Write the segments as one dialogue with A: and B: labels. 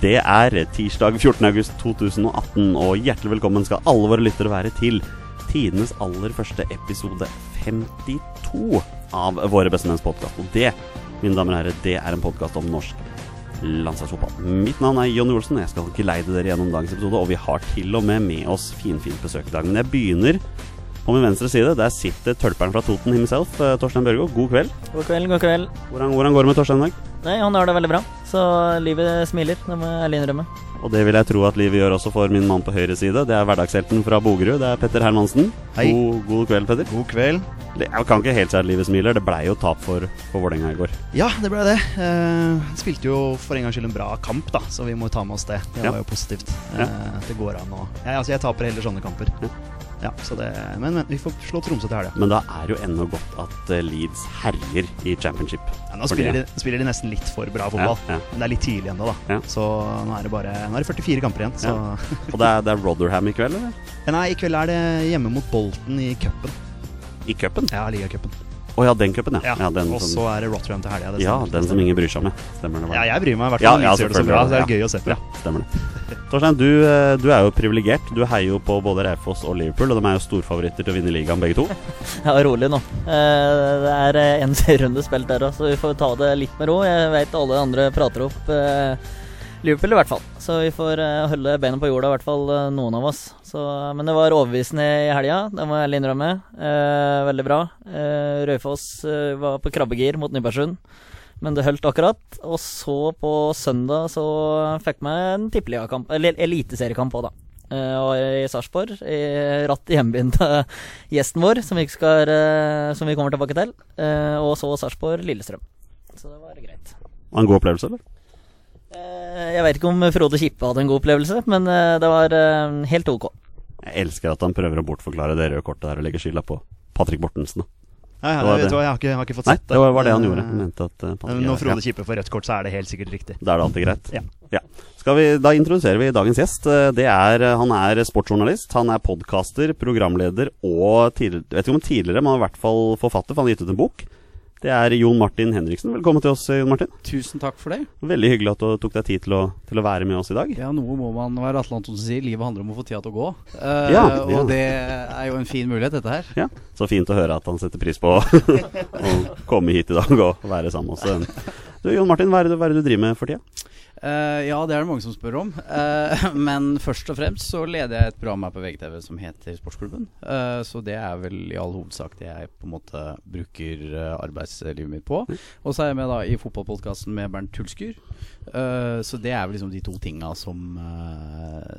A: Det er tirsdag 14. august 2018, og hjertelig velkommen skal alle våre lyttere være til tidenes aller første episode 52 av Våre bestemenns podkast. Og det, mine damer og herrer, det er en podkast om norsk landslagsfotball. Mitt navn er Jonny Olsen, jeg skal geleide dere gjennom dagens episode, og vi har til og med med oss finfint besøk i dag. Men jeg begynner på min venstre side. Der sitter tølperen fra Toten himself, eh, Torstein Børgo. God kveld.
B: God kveld, god kveld.
A: Hvordan, hvordan går det med Torstein i dag?
B: Nei, han har det veldig bra. Så livet smiler, det må jeg ærlig innrømme.
A: Og det vil jeg tro at livet gjør også for min mann på høyre side. Det er hverdagshelten fra Bogerud. Det er Petter Hermansen.
C: Hei.
A: God, god kveld, Petter.
C: God kveld.
A: Det- Jeg kan ikke helt si at livet smiler. Det blei jo tap for, for Vålerenga i går.
C: Ja, det ble det. Eh, spilte jo for en gangs skyld en bra kamp, da, så vi må jo ta med oss det. Det
A: Ja.
C: var jo positivt.
A: Ja.
C: Eh, det går an å ja, altså, Jeg taper heller sånne kamper.
A: Ja.
C: Ja, så det, men, men vi får slå Tromsø til helga.
A: Men da er jo ennå godt at eh, Leeds herjer i championship.
C: Ja, nå spiller de, spiller de nesten litt for bra fotball. Men det er litt tidlig ennå, da. Så nå er det bare Nå er det 44 kamper igjen. Så
A: Og det er, det er Rotherham i kveld, eller?
C: Nei, i kveld er det hjemme mot Bolton i cupen.
A: I cupen?
C: Ja, ligacupen.
A: Å ja, den cupen, ja.
C: Ja.
A: den
C: Og
A: som,
C: så er det Rotterdam til helga.
A: ja, den som ingen bryr seg om, ja. Stemmer det. Bare.
C: Ja, jeg bryr meg i hvert fall.
A: ja,
C: ja, det så bra. så Det er
A: Ja.
C: gøy å se på.
A: Ja, stemmer det. Torstein, du, eh, du er jo privilegert. Du heier jo på både Raufoss og Liverpool, og de er jo storfavoritter til å vinne ligaen, begge to.
B: Ja, rolig nå. Eh, Det er eh, en serierunde spilt der òg, så vi får ta det litt med ro. Jeg vet alle andre prater opp Liverpool i hvert fall, så vi får uh, holde beina på jorda, i hvert fall uh, noen av oss. Så, men det var overbevisende i helga, det må jeg ærlig innrømme. Eh, veldig bra. Eh, Raufoss var på krabbegir mot Nybergsund. Men det holdt akkurat. Og så på søndag så fikk vi en tippeligakamp, eller eliteseriekamp òg, da. Eh, og i Sarpsborg, i ratt i hjembyen til gjesten vår, som vi, skal, som vi kommer tilbake til. Eh, og så Sarpsborg-Lillestrøm. Så det var greit.
A: Var det en god opplevelse, eller?
B: Eh, jeg vet ikke om Frode Kippe hadde en god opplevelse, men eh, det var eh, helt ok.
A: Jeg elsker at han prøver å bortforklare det røde kortet der og legger skylda på Patrick Bortensen.
C: Ja, ja, hva, jeg har ikke, jeg har ikke fått
A: Nei,
C: sett
A: det var, var det han gjorde. Han mente at
C: Når
A: ja,
C: Frode Kippe får rødt kort, så er det helt sikkert riktig.
A: Da er det alltid greit.
C: Ja.
A: Skal vi, da introduserer vi dagens gjest. Det er, han er sportsjournalist, han er podkaster, programleder og tidligere, jeg vet ikke om tidligere, men er i hvert fall forfatter, for han har gitt ut en bok. Det er Jon Martin Henriksen. Velkommen til oss, Jon Martin.
D: Tusen takk for det.
A: Veldig hyggelig at du tok deg tid til å, til å være med oss i dag.
D: Ja, noe må man være Atle Antonsen sier. Livet handler om å få tida til å gå. Uh,
A: Ja, ja.
D: Og det er jo en fin mulighet, dette her.
A: Ja, Så fint å høre at han setter pris på å komme hit i dag og være sammen med oss. Du, Jon Martin, hva er det, hva er det du driver med for tida?
D: Eh, ja, det er det mange som spør om. Uh, men først og fremst så leder jeg et program her på VGTV som heter Sportsklubben. Uh, så det er vel i all hovedsak det jeg på en måte bruker arbeidslivet mitt på. Og så er jeg med da i fotballpodkasten med Bernt Hulsker. Så det er vel liksom de to tinga som,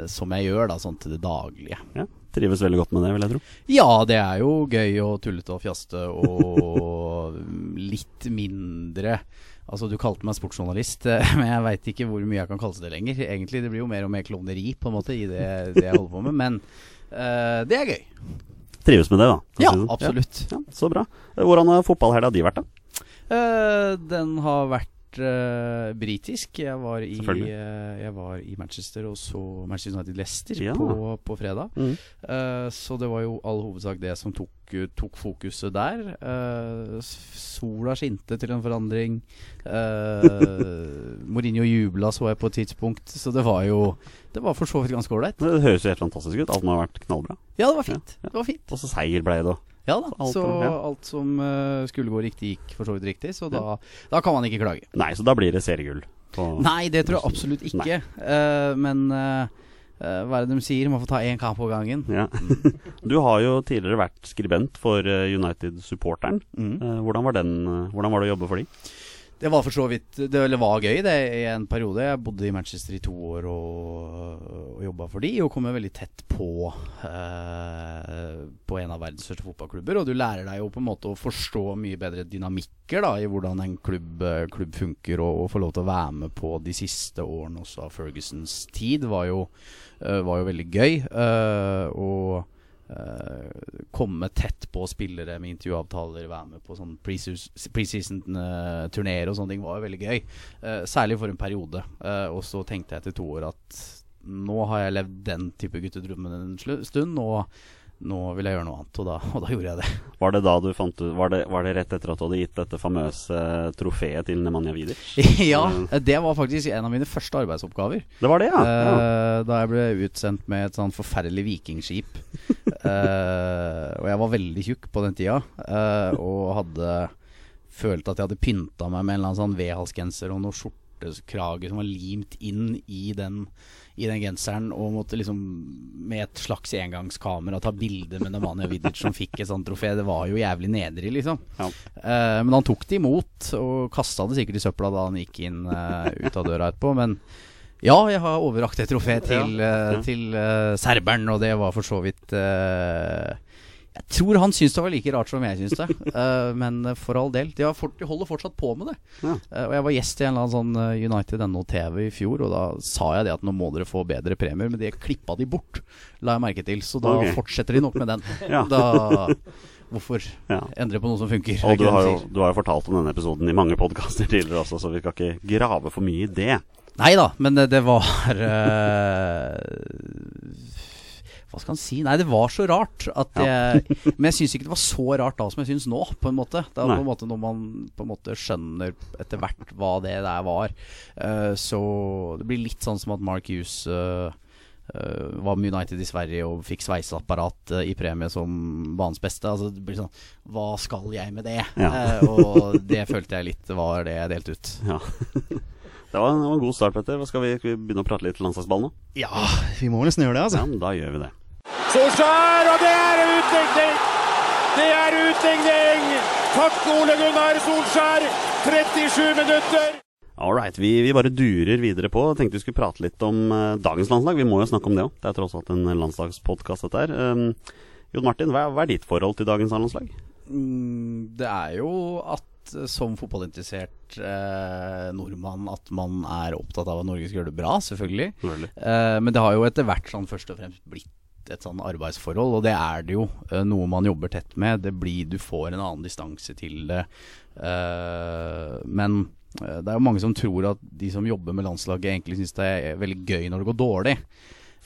D: som jeg gjør da sånn til det daglige.
A: Ja, trives veldig godt med det, vil jeg tro.
D: Ja, det er jo gøy og tullete og fjaste og litt mindre Altså, du kalte meg sportsjournalist, men jeg veit ikke hvor mye jeg kan kalle det lenger. Egentlig, Det blir jo mer og mer klovneri på en måte i det, det jeg holder på med, men uh, det er gøy.
A: Trives med det, da.
D: Ja, absolutt.
A: Ja, så bra. Hvordan har fotballhelga di vært, da?
D: Uh, den har vært eh, britisk. Jeg var, i, eh, jeg var i Manchester og så Manchester United Leicester
A: Ja.
D: på, på fredag.
A: Mm.
D: Uh, så det var jo all hovedsak det som tok, tok fokuset der. Sola skinte til en forandring. Uh, Mourinho jubla, så jeg på et tidspunkt. Så det var jo Det var for så vidt ganske ålreit.
A: Det høres jo helt fantastisk ut. Alt må ha vært knallbra.
D: Ja, det var fint.
A: Ja, ja.
D: Det var fint.
A: Og så seier ble det.
D: Ja da.
A: alt
D: Så
A: problem.
D: alt som uh, skulle gå riktig, gikk for så vidt riktig. Så da, da kan man ikke klage.
A: Nei, så da blir det seriegull.
D: Nei, det tror jeg absolutt ikke. Uh, men uh, hva er det de sier? Man får ta én kamp på gangen.
A: Ja. Du har jo tidligere vært skribent for United-supporteren.
D: Mm.
A: Hvordan var Hvordan var det å jobbe for de?
D: Det var for så vidt Det var gøy det i en periode. Jeg bodde i Manchester i to år og, og jobba for de, og kom veldig tett på eh, På en av verdens største fotballklubber. Og du lærer deg jo på en måte å forstå mye bedre dynamikker da i hvordan en klubb, eh, klubb funker, og, og få lov til å være med på de siste årene også av Fergusons tid, var jo, eh, var jo veldig gøy. eh, og komme tett på spillere med intervjuavtaler, være med på sånn preseason-turneer og sånne ting, var jo veldig gøy. Eh, særlig for en periode. Eh, og så tenkte jeg etter to år at nå har jeg levd den type guttedrømmen en stund, og nå vil jeg gjøre noe annet. Og da, og da gjorde jeg det.
A: Var det da du fant ut var, det- var det rett etter at du hadde gitt dette famøse trofeet til Nemanja Vidic?
D: ja, det var faktisk en av mine første arbeidsoppgaver.
A: Det var det, ja. ja.
D: Uh, da jeg ble utsendt med et sånn forferdelig vikingskip. uh, og jeg var veldig tjukk på den tida. uh, og hadde følt at jeg hadde pynta meg med en eller annen sånn V-halsgenser og noe skjortekrage som var limt inn i den, i den genseren. Og måtte liksom med et slags engangskamera ta bilde med Nemanja Vidic som fikk et sånt trofé. Det var jo jævlig nedrig, liksom.
A: Ja.
D: Uh, men han tok det imot, og kasta det sikkert i søpla da han gikk inn uh, ut av døra etterpå. Men ja, jeg har overrakt et trofé til,
A: ja.
D: til serberen, og det var for så vidt eh, Jeg tror han syns det var like rart som jeg syns det. Uh, men for all del. De, har fort, de holder fortsatt på med det.
A: Ja.
D: Uh, og jeg var gjest i en eller annen sånn eh, United NO TV i fjor, og da sa jeg det at nå må dere få bedre premier, men det klippa de bort, la jeg merke til. Så da
A: okay.
D: fortsetter de nok med den.
A: Ja.
D: Da Hvorfor
A: Ja.
D: endre på noe som funker?
A: Og du har, jo, du har jo fortalt om denne episoden i mange podkaster tidligere også, så vi skal ikke grave for mye i det.
D: Nei da, men det, det var eh, Hva skal han si? Nei, det var så rart at jeg Men jeg syns ikke det var så rart da som jeg syns nå, på en måte. Det er
A: Nei.
D: på en måte når man på en måte skjønner etter hvert hva det der var. Uh, så det blir litt sånn som at Mark Hughes uh, uh, var med United i Sverige og fikk sveiseapparat i premie som banens beste. Altså det blir sånn Hva skal jeg med det?
A: Ja.
D: Eh, og det følte jeg litt var det jeg delte ut.
A: Ja. Det var, det var en god start, Petter. Hva skal vi, skal vi begynne å prate litt landslagsball nå?
C: Ja, vi må nesten gjøre det, altså.
A: Ja, men da gjør vi det.
E: Solskjær, og det er utligning! Det er utligning! Takk, Ole Gunnar Solskjær! 37 minutter!
A: All right, vi, vi bare durer videre på. Tenkte vi skulle prate litt om uh, dagens landslag. Vi må jo snakke om det òg. Det er tross alt en landslagspodkast, dette her. Um, Jon Martin, hva, er- hva er ditt forhold til dagens landslag?
D: Mm, Det er jo at eh, som fotballinteressert eh, nordmann at man er opptatt av at Norge skal gjøre det bra. Selvfølgelig. Eh, men det har jo etter hvert sånn først og fremst blitt et sånn arbeidsforhold, og det er det jo. Eh, noe man jobber tett med. Det blir, du får en annen distanse til det. Eh, men eh, det er jo mange som tror at de som jobber med landslaget, egentlig syns det er veldig gøy når det går dårlig.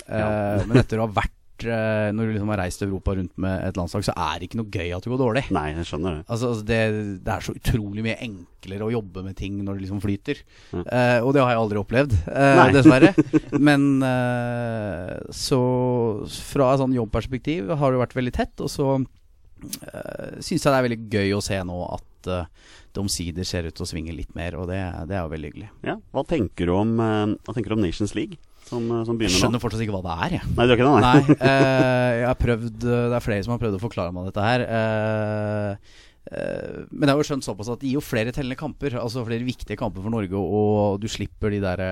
D: Ja. men etter å ha vært Når du liksom har reist Europa rundt med et landslag, så er det ikke noe gøy at det går dårlig.
A: Nei, jeg skjønner det.
D: Altså, altså det, det er så utrolig mye enklere å jobbe med ting når det liksom flyter.
A: Ja.
D: Eh, og det har jeg aldri opplevd, eh, dessverre. Men eh, så fra et sånn jobbperspektiv har det vært veldig tett. Og så uh, syns jeg det er veldig gøy å se nå at uh, det omsider ser ut til å svinge litt mer, og det, det er jo veldig hyggelig.
A: Ja, Hva tenker du om, eh, hva tenker du om Nations League, som, eh, som
D: Jeg
A: nå?
D: skjønner fortsatt ikke hva det er, jeg.
A: Nei, du gjør ikke det? Nei.
D: Nei, eh, jeg har prøvd eh, Det er flere som har prøvd å forklare meg dette her. Eh, eh, men jeg har jo skjønt såpass at det gir jo flere tellende kamper. Altså flere viktige kamper for Norge, og du slipper de der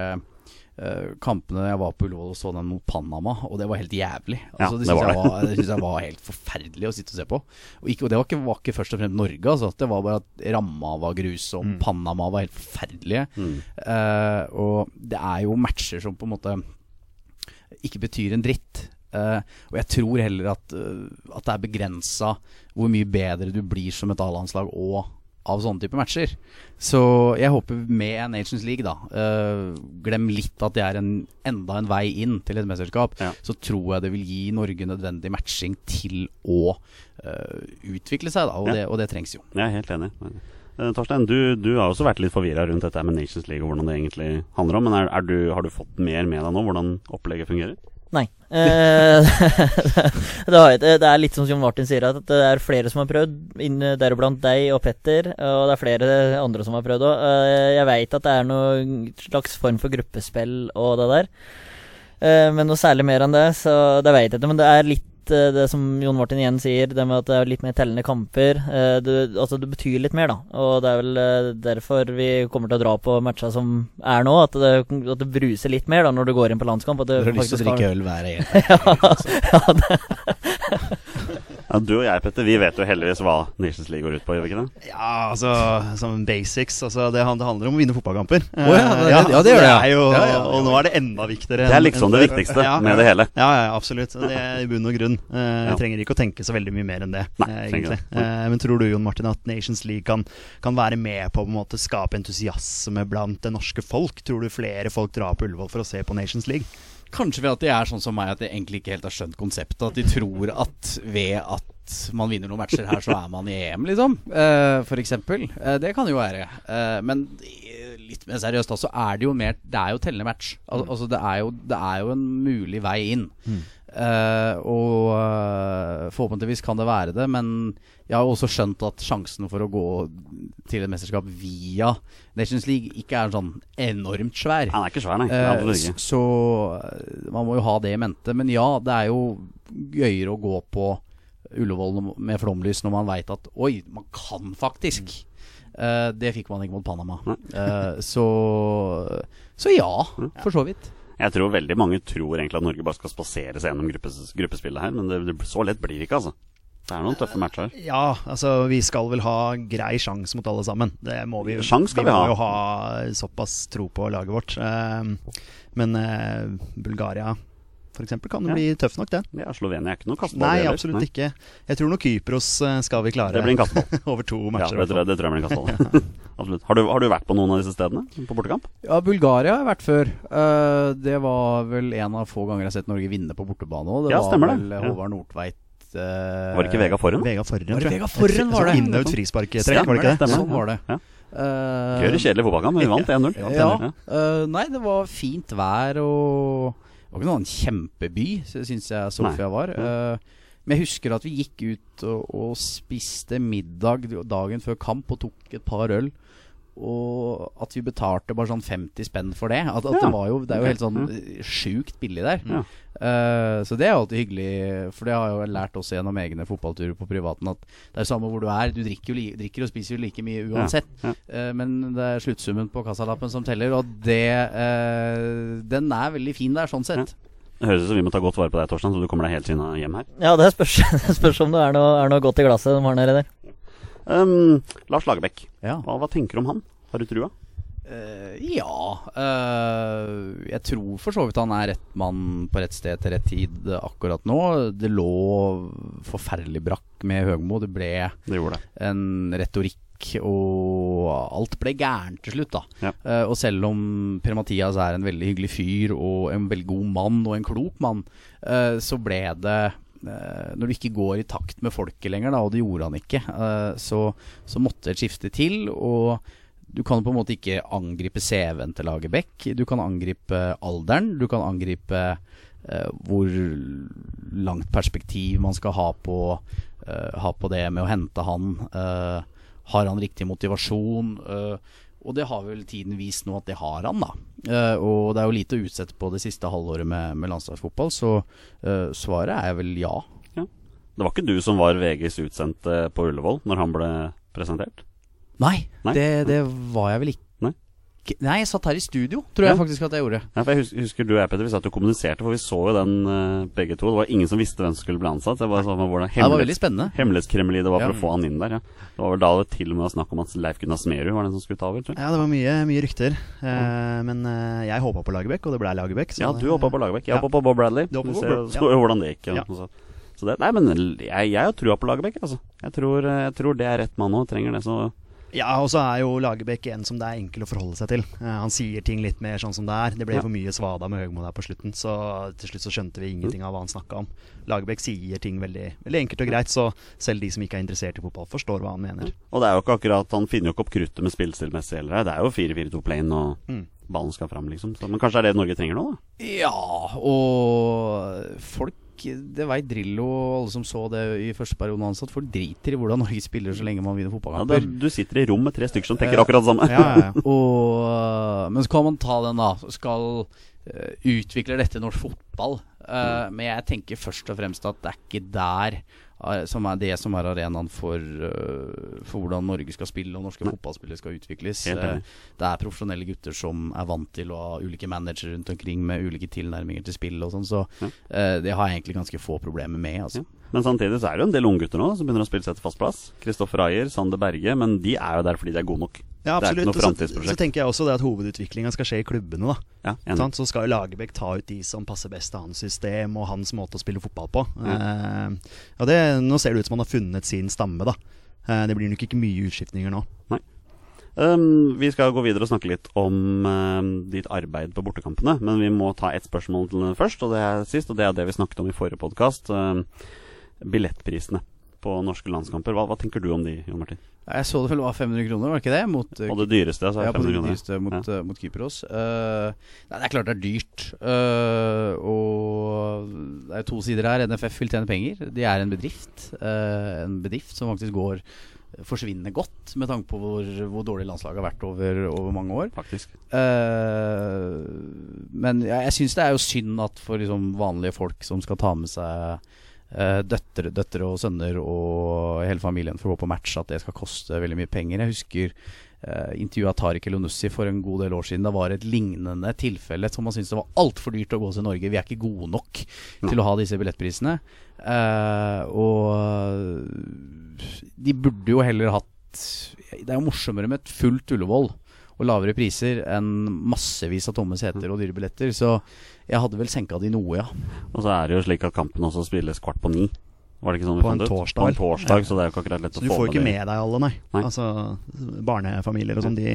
D: kampene Jeg var på Ullevål og så den mot Panama, og det var helt jævlig.
A: Ja,
D: Altså,
A: det
D: det syns jeg, var- det synes jeg var helt forferdelig å sitte og se på. Og, ikke, og det var ikke, var ikke først og fremst Norge, altså. Det var bare at ramma var grusom, Panama var helt forferdelige.
A: Mm.
D: Uh, og det er jo matcher som på en måte ikke betyr en dritt. Uh, og jeg tror heller at, uh, at det er begrensa hvor mye bedre du blir som et A-landslag og av sånne type matcher. Så jeg håper med Nations League, da uh, Glem litt at det er en, enda en vei inn til et mesterskap.
A: Ja.
D: Så tror jeg det vil gi Norge nødvendig matching til å uh, utvikle seg, da. Og,
A: Ja.
D: det, og det trengs jo.
A: Jeg er helt enig. Uh, Torstein, du, du har også vært litt forvirra rundt dette med Nations League og hvordan det egentlig handler om. Men er, er du, har du fått mer med deg nå, hvordan opplegget fungerer?
B: Nei. Eh, det, er litt som John Martin sier, at det er flere som har prøvd, deriblant deg og Petter. Og det er flere andre som har prøvd òg. Jeg veit at det er noen slags form for gruppespill og det der. Eh, Men noe særlig mer enn det, så det veit jeg ikke. Men det er litt eh, det som Jon Martin igjen sier, det med at det er litt mer tellende kamper. Eh, Det, altså det betyr litt mer, da. Og det er vel eh, derfor vi kommer til å dra på matcha som er nå. At det, at det bruser litt mer da når du går inn på landskamp. At du
D: Dere har lyst til å drikke øl hver eneste
B: ja, det,
A: Ja, du og jeg, Petter, vi vet jo heldigvis hva Nations League går ut på, gjør vi ikke det?
C: Ja, altså som basics. Altså, det, det handler om å vinne fotballkamper.
D: Oh, ja, det-
C: Eh,
D: ja, det gjør det, ja.
C: er jo,
D: Ja.
C: Og nå er det enda viktigere.
A: Det er liksom
C: enn
A: det viktigste
C: Ja,
A: med det hele.
C: Ja, ja, absolutt. Det er i bunn og grunn. Eh, Vi trenger ikke å tenke så veldig mye mer enn det.
A: Nei,
C: eh, egentlig.
A: det.
C: Eh, Men tror du Jon Martin at Nations League kan, kan være med på å på en måte skape entusiasme blant det norske folk? Tror du flere folk drar på Ullevål for å se på Nations League?
D: Kanskje ved at de er sånn som meg, at de egentlig ikke helt har skjønt konseptet. At de tror at ved at man vinner noen matcher her, så er man i EM, liksom. Uh, for eksempel. Uh, det kan jo være. Uh, men litt mer seriøst, da, så er det jo mer Det er jo tellende match. Al mm. altså, det er, jo, det er, jo, en mulig vei inn. Mm. Og forhåpentligvis kan det være det, men jeg har også skjønt at sjansen for å gå til et mesterskap via Nations League ikke er sånn enormt svær.
A: Han er ikke svær, nei. Eh,
D: så man må jo ha det i mente. Men ja, det er jo gøyere å gå på Ullevål med flomlys når man veit at oi, man kan faktisk. Uh, det fikk man ikke mot Panama. Uh, så, så ja, for så vidt.
A: Jeg tror veldig mange tror egentlig at Norge bare skal spasere seg gjennom gruppes, gruppespillet her, men det, så lett blir det ikke, altså. Det er noen tøffe matcher.
C: Ja, altså vi skal vel ha grei sjanse mot alle sammen. Det må vi,
A: Sjans skal
C: vi,
A: vi
C: må jo ha såpass tro på laget vårt. Uh, men Bulgaria f.eks. kan det ja. bli tøff nok, det.
A: Ja, Slovenia er ikke noe kasteball?
C: Nei, absolutt Nei. ikke. Jeg tror nok Kypros eh, skal vi klare.
A: Det blir en kasteball.
C: over to matcher.
A: Ja, det, det, det tror jeg blir en kasteball. absolutt. Har du, har du, vært på noen av disse stedene på bortekamp?
D: Ja, Bulgaria har jeg vært før. Uh, det var vel en av få ganger jeg har sett Norge vinne på bortebane òg. Det
A: ja,
D: var
A: vel
D: Håvard Nordtveit
A: uh, Var det ikke Vega Forren?
C: Vega Forren,
D: var det Vega Forren var det?
C: Og utsparktrekk, var det ikke det?
D: Sånn var det. Ja.
A: Uh, Gøy kjedelig fotballkamp, men vi vant 1-0.
D: Ja, uh, nei, det var fint vær og det var ikke noen kjempeby, syns jeg Sofia var. Uh, men jeg husker at vi gikk ut og, og, spiste middag dagen før kamp og tok et par øl. Og at vi betalte bare sånn 50 spenn for det. At, at ja. det, jo, det, er jo helt sånn sjukt billig der. Ja. Uh, så det er jo alltid hyggelig, for det har jeg jo lært også gjennom egne fotballturer på privaten. At det er samme hvor du er. Du drikker, jo, drikker og spiser jo like mye uansett. Ja. Uh, men det er sluttsummen på kassalappen som teller, og det uh, Den er veldig fin der, sånn sett.
A: Det høres ut som vi må ta godt vare på deg, Torstein, så du kommer deg helt sinna hjem her.
B: Ja, det spørs, det spørs om det er noe, er noe godt i glasset de har nede der.
A: Um, Lars Lagerbäck,
D: ja.
A: hva, hva, tenker du om han? Har du trua?
D: Uh, ja uh, Jeg tror for så vidt han er rett mann på rett sted til rett tid akkurat nå. Det lå forferdelig brakk med Høgmo. Det ble
A: det det.
D: en retorikk og alt ble gærent til slutt, da.
A: Ja.
D: Uh, og selv om Per-Mathias er en veldig hyggelig fyr og en veldig god mann og en klok mann, så ble det når du ikke går i takt med folket lenger, da, og det gjorde han ikke, så, så måtte et skifte til. Og du kan på en måte ikke angripe CV-en til Lagerbäck. Du kan angripe alderen. Du kan angripe eh, hvor langt perspektiv man skal ha på, eh, ha på det med å hente han. Eh, har han riktig motivasjon? Og det har vel tiden vist nå at det har han, da. og det er jo lite å utsette på det siste halvåret med, med landslagsfotball, så svaret er vel ja.
A: ja. Det var ikke du som var VGs utsendte på Ullevål når han ble presentert?
D: Nei, Nei? Det, det, var jeg vel ikke.
A: Nei?
D: Nei, jeg satt her i studio, tror jeg faktisk at jeg gjorde.
A: Ja, for jeg husker, husker du og jeg, Petter, vi satt og kommuniserte, for vi så jo den uh, begge to. Det var ingen som visste hvem som skulle bli ansatt. Det var, sånn, hvordan
D: ja, det var veldig spennende.
A: Hemmelighetskremmeri det var for å få han inn der. Ja. Det var vel da det til og med var snakk om at Leif Gunnar Smerud var den som skulle ta over.
C: Ja, det var mye, mye rykter. Uh, men uh, jeg håpa på Lagerbäck, og det ble Lagerbäck.
A: Ja, du håpa på Lagerbäck. Jeg håpa på Bob Bradley. Du
C: på
A: ser, så hvordan det gikk. Ja. Så det, nei, men jeg, jeg har trua på Lagerbäck, altså. Jeg tror, jeg tror det er rett mann nå. Trenger det, så
C: ja, og så er jo Lagerbäck en som det er enkel å forholde seg til. Uh, han sier ting litt mer sånn som det er. Det ble ja. for mye svada med Høgmo der på slutten, så til slutt så skjønte vi ingenting av hva han snakka om. Lagerbäck sier ting veldig, veldig, enkelt og greit, så selv de som ikke er interessert i fotball, forstår hva han mener.
A: Og det er jo ikke akkurat Han finner jo ikke opp kruttet med spillstilmessig heller. Det er jo 4-4-2 plane, og mm. ballen skal fram, liksom. Så, men kanskje er det Norge trenger nå, da?
D: Ja, og folk det veit Drillo og alle som så det i første periode ansatt. Folk driter i hvordan Norge spiller så lenge man vinner fotballkamper.
A: Ja, du sitter i rom med tre stykker som tenker akkurat det samme.
D: ja, ja, ja. Og, men så kan man ta den, da. Skal uh, utvikle dette norsk fotball. Uh, men jeg tenker først og fremst at det er ikke der som er det som er arenaen for, uh, for hvordan Norge skal spille og norske fotballspillere skal utvikles. Det er profesjonelle gutter som er vant til å ha ulike managere rundt omkring med ulike tilnærminger til spill og sånn, så det har jeg egentlig ganske få problemer med. Altså.
A: Ja. Men samtidig så er det jo en del unggutter nå som begynner å spille seg til fast plass. Kristoffer Ayer, Sander Berge, men de er jo der fordi de er gode nok.
C: Ja, absolutt. Og så, så, tenker jeg også det at hovedutviklinga skal skje i klubbene. da
A: ja,
C: Så skal jo Lagerbäck ta ut de som passer best til hans system og hans måte å spille fotball på. Ja. Eh, og det, nå ser det ut som han har funnet sin stamme. da eh, Det blir nok ikke mye utskiftninger nå.
A: Nei. Um, vi skal gå videre og snakke litt om um, ditt arbeid på bortekampene. Men vi må ta ett spørsmål til først, og det er sist. Og det er det vi snakket om i forrige podkast. Um, billettprisene på norske landskamper. Hva, hva, tenker du om de, Jon Martin?
D: Jeg så det vel var 500 kroner, var det ikke det? Mot,
A: og det dyreste, altså?
D: Ja, 500 det dyreste mot, ja. uh, mot Kypros. Uh, nei, det er klart det er dyrt. Uh, og det er to sider her. NFF vil tjene penger. De er en bedrift. en bedrift som faktisk går forsvinnende godt, med tanke på hvor, hvor dårlig landslaget har vært over, over mange år.
A: Faktisk.
D: men ja, jeg syns det er jo synd at for liksom, vanlige folk som skal ta med seg uh, døtre, døtre, og sønner og hele familien for å gå på match, at det skal koste veldig mye penger. Jeg husker eh, intervjua Tariq Elonussi for en god del år siden. Det var et lignende tilfelle som man syntes det var altfor dyrt å gå til Norge. Vi er ikke gode nok no. til å ha disse billettprisene. Eh, og de burde jo heller hatt Det er jo morsommere med et fullt Ullevål og lavere priser enn massevis av tomme seter og dyre billetter. Så jeg hadde vel senka de noe, ja.
A: Og så er det jo slik at kampen også spilles kvart på ni. Var det ikke sånn vi
C: på
A: fant
C: en torsdag. På
A: en torsdag, ja. så det er jo ikke akkurat lett
C: så
A: å få med
C: Du får ikke med deg alle, nei. nei. Altså, Barnefamilier og sånn, de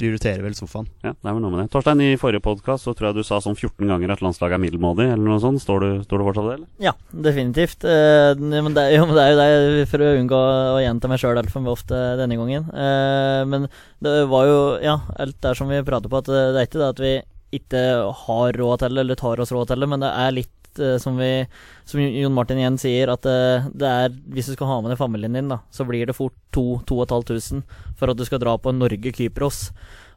C: prioriterer vel sofaen.
A: Ja, det er vel noe med det. Torstein, i forrige podkast så tror jeg du sa sånn 14 ganger at landslaget er middelmådig, eller noe sånt. Står du, står du fortsatt det, eller?
B: Ja, definitivt. Eh, men, det er, jo, det er jo det for å unngå å gjenta meg sjøl altfor ofte denne gangen. Eh, men det var jo, ja, alt der som vi prater på, at det er ikke det at vi ikke har råd til eller tar oss råd til men det er litt uh, som, vi, som Jon Martin igjen sier, at uh, det er Hvis du skal ha med deg familien din, da, så blir det fort 2500 for at du skal dra på Norge-Kypros.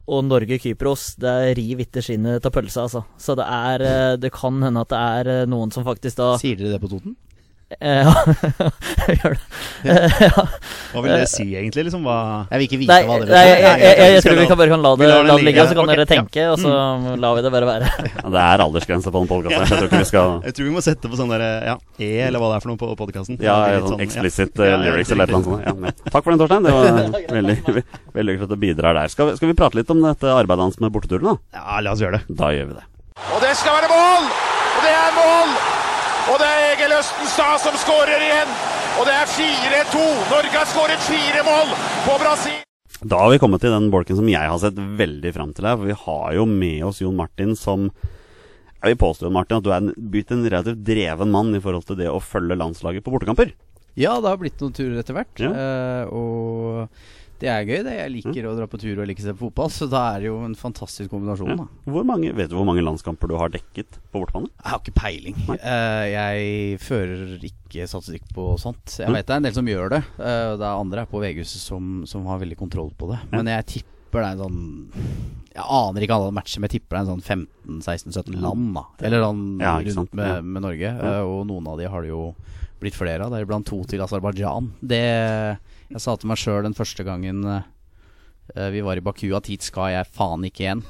B: Og Norge-Kypros, det river ikke skinnet av pølsa, altså. Så det er uh, Det kan hende at det er noen som faktisk da
D: Sier dere det på Toten?
B: Ja, gjør det. Ja.
C: Hva vil det si, egentlig? Liksom, hva
D: jeg vil ikke vite
B: nei,
D: hva det
B: betyr. Jeg, jeg, jeg, jeg, tror vi kan bare kan la det, la det ligge, så kan okay, dere tenke, og så mm. lar vi det bare være.
A: Ja, det er aldersgrense på den podkasten. Jeg, tror skal...
C: jeg tror vi må sette på sånn der, ja, E, eller hva det er for noe på podkasten.
A: Ja, sånn, sånn explicit lyrics eller et eller annet sånt. takk for den, Torstein. Det var veldig hyggelig at du bidrar der. Skal vi, skal vi, prate litt om dette arbeidet hans med borteturen, da?
C: Ja, la oss gjøre det.
A: Da gjør vi det.
E: Og det skal være mål! Og det er mål! Og det er Egil Østenstad som skårer igjen. Og det er 4-2. Norge har skåret fire mål på Brasil.
A: Da har vi kommet til den bolken som jeg har sett veldig fram til her. For vi har jo med oss Jon Martin som Jeg vil påstå Martin, at du er blitt en relativt dreven mann i forhold til det å følge landslaget på bortekamper.
D: Ja, det har blitt noen turer etter hvert. Ja. Uh, og det er gøy, det. Jeg liker mm. å dra på tur og liker å se på fotball, så da er det jo en fantastisk kombinasjon. Ja.
A: Hvor mange, vet du hvor mange landskamper du har dekket på bortebane?
D: Jeg har ikke peiling. Uh, jeg fører ikke statistikk på sånt. Jeg mm. vet det er en del som gjør det. Uh, det er andre her på VG-huset som, som, har veldig kontroll på det. Men jeg tipper det er en sånn Jeg aner ikke alle matcher, men jeg tipper det er en sånn 15-16-17 land, da. Eller sånn ja, rundt med, med Norge. Uh, og noen av de har det jo blitt flere av. Deriblant to til Aserbajdsjan. Det jeg sa til meg sjøl den første gangen uh, vi var i Baku at hit skal jeg faen ikke igjen.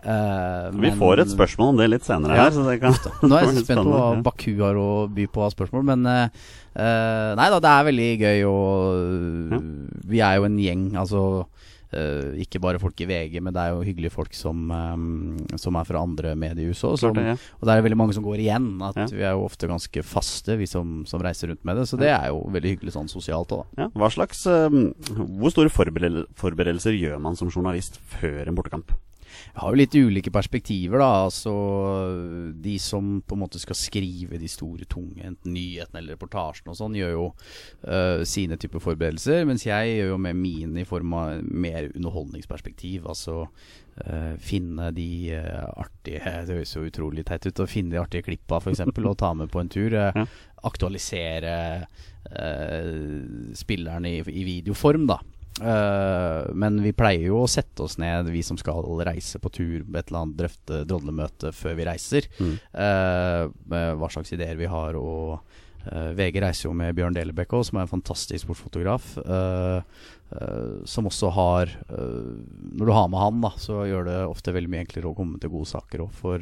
A: Uh, vi men, får et spørsmål om det litt senere ja, her. Kan,
D: nå er jeg spent på hva Baku har å by på av spørsmål. Men uh, nei da, det er veldig gøy, og ja. vi er jo en gjeng. Altså Uh, ikke bare folk i VG, men det er jo hyggelige folk som, um, som er fra andre mediehus òg. Og det er veldig mange som går igjen. At ja. Vi er jo ofte ganske faste, vi som, som, reiser rundt med det. Så det er jo veldig hyggelig sånn sosialt òg.
A: Ja. Hva slags um, Hvor store forberedelser gjør man som journalist før en bortekamp?
D: Har jo litt ulike perspektiver, da. Altså de som på en måte skal skrive de store, tunge, enten nyhetene eller reportasjene og sånn, gjør jo uh, sine typer forberedelser. Mens jeg gjør jo med mine i form av mer underholdningsperspektiv. Altså uh, finne de uh, artige Det høres jo utrolig teit ut å finne de artige klippa, f.eks., og ta med på en tur. Aktualisere spilleren i, i videoform, da. Uh, men vi pleier jo å sette oss ned, vi som skal reise på tur, et eller annet drøfte drodlemøte før vi reiser. Mm. Uh, hva slags ideer vi har. Og uh, VG reiser jo med Bjørn Delebekk òg, som er en fantastisk sportsfotograf. som også har Når du har med han, da, så gjør det ofte veldig mye enklere å komme til gode saker òg. For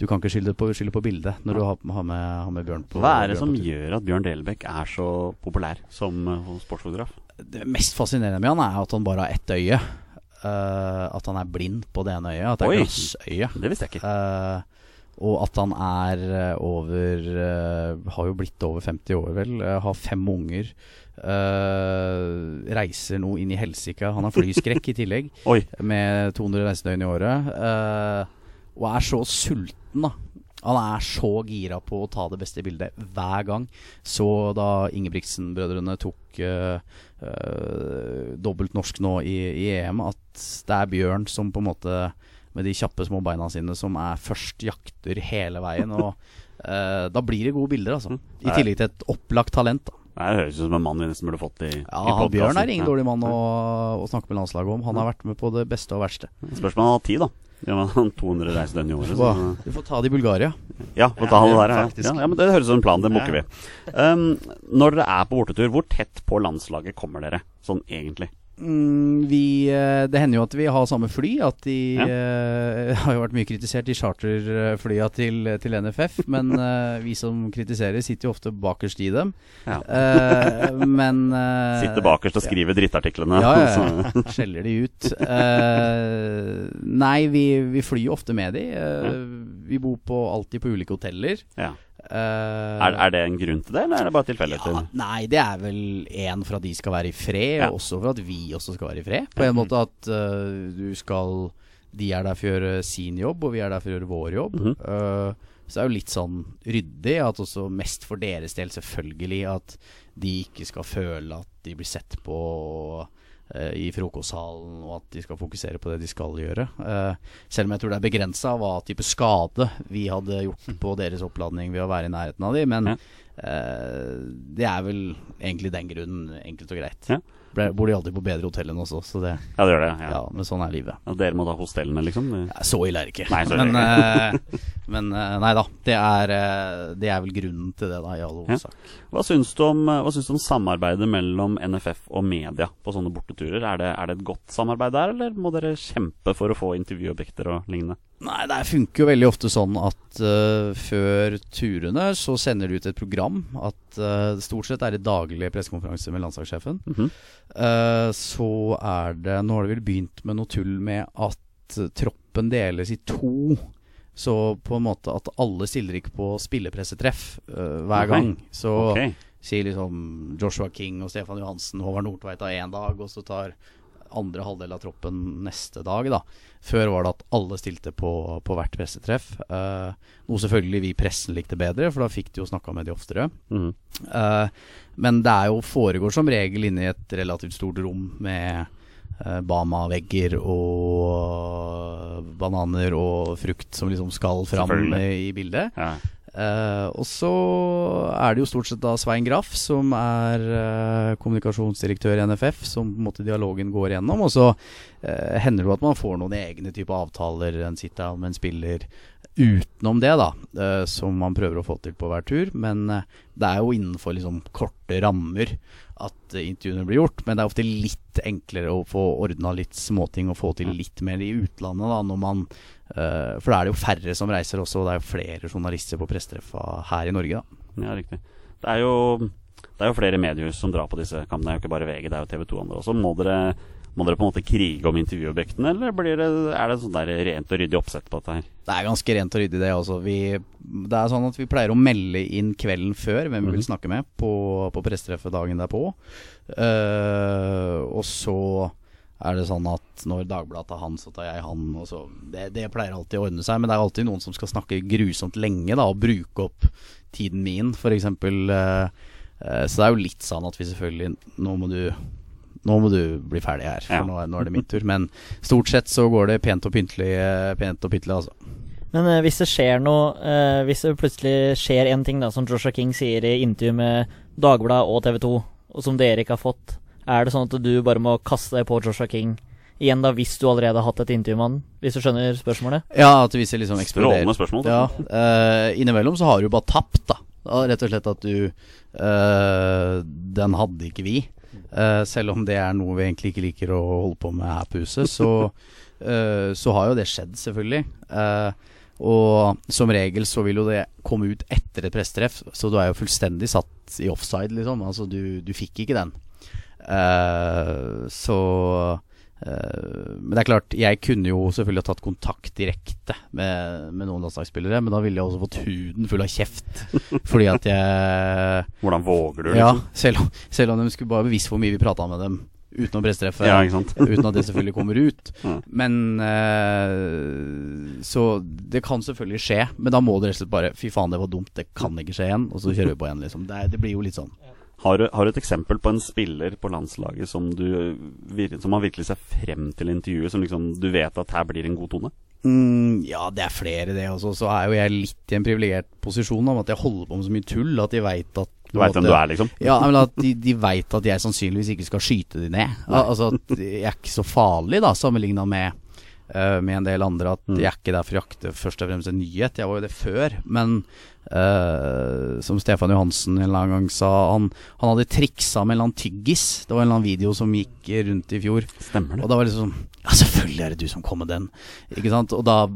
D: du kan ikke skylde på, skylde på bildet når du har, har, med, har med, Bjørn på
A: Hva er det som gjør at Bjørn Delebekk er så populær som sportsfotograf?
D: Det mest fascinerende med han er at han bare har ett øye. Uh, at han er blind på det ene øyet. At det er glassøye.
A: Det visste jeg ikke. Uh,
D: Og at han er eh, over uh, Har jo blitt over 50 år, vel. har fem unger. reiser nå inn i helsike. Han har flyskrekk i tillegg, med 200 reisedøgn i året. og er så sulten, da. Han er så gira på å ta det beste bildet hver gang. Så da Ingebrigtsen-brødrene tok uh, dobbelt norsk nå i, i EM, at det er Bjørn som på en måte med de kjappe små beina sine som er først jakter hele veien. Og uh, da blir det gode bilder, altså. I tillegg til et opplagt talent. da
A: Det høres ut som en mann vi nesten burde fått i,
D: Ja,
A: i.
D: Bjørn er ingen dårlig mann å, å snakke med landslaget om. Han har vært med på det beste og verste.
A: Spørs om han har tid, da. Ja, men han har 200 reisedøgn i året. Så.
D: Du får ta det i Bulgaria.
A: Ja, får ta
C: Ja,
A: der, ja. ja. Men Det høres ut som en plan. Det booker vi. Um, når dere er på bortetur, hvor tett på landslaget kommer dere sånn egentlig?
D: Mm, vi, eh, det hender jo at vi har samme fly. At de
A: Ja.
D: uh, har jo vært mye kritisert, de charterflya til, til NFF. Men uh, vi som kritiserer, sitter jo ofte bakerst i dem.
A: Ja.
D: Uh, men eh,
A: Sitter bakerst og skriver drittartiklene.
D: Ja, ja, ja. Skjeller de ut. Eh, nei, vi, vi flyr jo ofte med de. Eh, Vi bor på, alltid på ulike hoteller.
A: ja.
D: Eh,
A: Er, er det en grunn til det, eller er det bare tilfeldigheter?
D: ja, nei, det er vel én for at de skal være i fred,
A: Ja.
D: og også for at vi også skal være i fred. På en måte at uh, du skal De er der for å gjøre sin jobb, og vi er der for å gjøre vår jobb.
A: Mm
D: -hmm. uh, så det er jo litt sånn ryddig, at også mest for deres del, selvfølgelig, at de ikke skal føle at de blir sett på eh, i frokostsalen, og at de skal fokusere på det de skal gjøre. Eh, selv om jeg tror det er begrensa hva type skade vi hadde gjort på deres oppladning ved å være i nærheten av dem. Men
A: Ja.
D: eh, det er vel egentlig den grunnen, enkelt og greit.
A: Ja.
D: Ble, bor de alltid på bedre hotell enn oss, så det,
A: Ja, det gjør det.
D: ja.
A: Ja.
D: men sånn er livet.
A: Og dere må ta hostellene, liksom?
D: Ja, Så ille er det ikke.
A: Nei, så
D: men, uh, men uh, nei da. Det er, eh, det er vel grunnen til det, da, i all
A: Ja.
D: hovedsak.
A: Hva syns, du om, hva syns du om samarbeidet mellom NFF og media på sånne borteturer? Er det, er det et godt samarbeid der, eller må dere kjempe for å få intervjuobjekter og lignende?
D: Nei, det funker jo veldig ofte sånn at uh, før turene så sender du ut et program. At uh, stort sett er det daglige pressekonferanser med landslagssjefen.
A: Mm
D: -hmm. uh, så er det Nå har det vel begynt med noe tull med at troppen deles i to. Så på en måte at alle stiller ikke på spillepressetreff hver
A: okay.
D: gang. Så
A: okay.
D: sier liksom Joshua King og Stefan Johansen, Håvard Nordtveit av én dag, og så tar andre halvdel av troppen neste dag, da. Før var det at alle stilte på, på hvert pressetreff. Eh, noe selvfølgelig vi i pressen likte bedre, for da fikk de jo snakka med de oftere.
A: Mm.
D: Eh, men det er jo foregår som regel inne i et relativt stort rom med eh, Bama-vegger og bananer og frukt som liksom skal fram i bildet.
A: Ja.
D: Eh, og så er det jo stort sett da Svein Graff, som er uh, kommunikasjonsdirektør i NFF, som på en måte dialogen går gjennom. Og så uh, hender det jo at man får noen egne typer avtaler, en sitter av med en spiller utenom det, da, som man prøver å få til på hver tur. Men det er jo innenfor liksom korte rammer at eh, intervjuene blir gjort. Men det er ofte litt enklere å få ordna litt småting og få til litt mer i utlandet, da, når man uh, For da er det jo færre som reiser også, og det er jo flere journalister på presstreffa her i Norge, da.
A: ja, riktig. Det er, jo, det er jo flere mediehus som drar på disse kampene. Det er jo ikke bare VG, det er jo TV 2 andre også. Må dere, må dere på en måte krige om intervjuobjektene, eller blir det, er det sånn der rent og ryddig oppsett på dette her?
D: Det er ganske rent og ryddig, det også. Vi, det er sånn at vi pleier å melde inn kvelden før hvem vi vil snakke med på, på pressetreffet dagen derpå. Uh, og så er det sånn at når Dagbladet tar han, så tar jeg han. Og så. Det, det pleier alltid å ordne seg, men det er alltid noen som skal snakke grusomt lenge da, og bruke opp tiden min, f.eks. Uh, så det er jo litt sånn at vi selvfølgelig Nå må du nå må du bli ferdig her, for
A: Ja.
D: nå, er, nå er det min tur. Men stort sett så går det pent og pyntelig, eh, pent og pyntelig altså.
B: Men eh, hvis det skjer noe eh, Hvis det plutselig skjer en ting, da, som Joshua King sier i intervju med Dagbladet og TV 2, og som dere ikke har fått, er det sånn at du bare må kaste deg på Joshua King igjen, da, hvis du allerede har hatt et intervju med han? Hvis du skjønner spørsmålet?
D: Ja, at hvis det liksom eksploderer.
A: Strålende spørsmål.
D: Ja, eh, innimellom så har du jo bare tapt, da. da. Rett og slett at du eh, Den hadde ikke vi. Eh, selv om det er noe vi egentlig ikke liker å holde på med her på huset, så, eh, så har jo det skjedd, selvfølgelig. Eh, og som regel så vil jo det komme ut etter et pressetreff, så du er jo fullstendig satt i offside, liksom. Altså du, du fikk ikke den. Så Men det er klart, jeg kunne jo selvfølgelig ha tatt kontakt direkte med, med noen landslagsspillere, men da ville jeg også fått huden full av kjeft. Fordi at jeg
A: Hvordan våger du,
D: Ja,
A: liksom?
D: selv om, selv om de skulle bare bevisst hvor mye vi prata med dem uten
A: å presstreffe. Ja,
D: uten at det selvfølgelig kommer ut.
A: Ja.
D: Men uh, Så det kan selvfølgelig skje, men da må det rett og slett bare Fy faen, det var dumt, det kan ikke skje igjen. Og så kjører vi på igjen, liksom. Det, det blir jo litt sånn.
A: Har du, har du et eksempel på en spiller på landslaget som du Som man virkelig ser frem til intervjuet, som liksom du vet at her blir en god tone?
D: Mm, ja, det er flere, det. også så er jo jeg litt i en privilegert posisjon om at jeg holder på med så mye tull at de veit at
A: Du veit hvem du er, liksom?
D: Ja, men at de, de veit at jeg sannsynligvis ikke skal skyte de ned. Al altså at jeg er ikke så farlig, da, sammenligna med, eh, med en del andre. At
A: Mm.
D: jeg er ikke der for å jakte først og fremst en nyhet. Jeg var jo det før. Men uh, som Stefan Johansen en eller annen gang sa, han, han hadde triksa med en eller annen tyggis. Det var en eller annen video som gikk rundt i fjor.
A: Stemmer det.
D: Og da var det sånn Ja, selvfølgelig er det du som kom med den. Ikke sant? Og da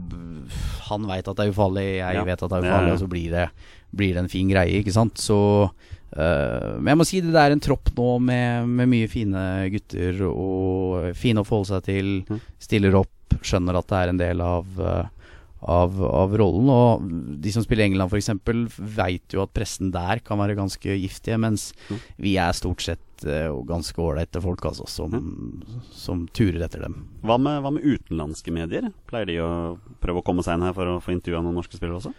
D: Han veit at det er ufarlig, jeg
A: Ja.
D: vet at det er
A: Ja,
D: ufarlig,
A: ja.
D: og så blir det, blir det en fin greie, ikke sant. Så Men jeg må si det, det er en tropp nå med, med mye fine gutter og fine å forholde seg til.
A: Mhm.
D: Stiller opp, skjønner at det er en del av øh, av, av rollen. Og de som spiller i England f.eks., veit jo at pressen der kan være ganske giftige, mens
A: mm.
D: vi er stort sett eh, ganske ålreite folk altså, som, som turer etter dem.
A: Hva med, hva med utenlandske medier? Pleier de å prøve å komme seg inn her for å få intervjua noen norske spillere også?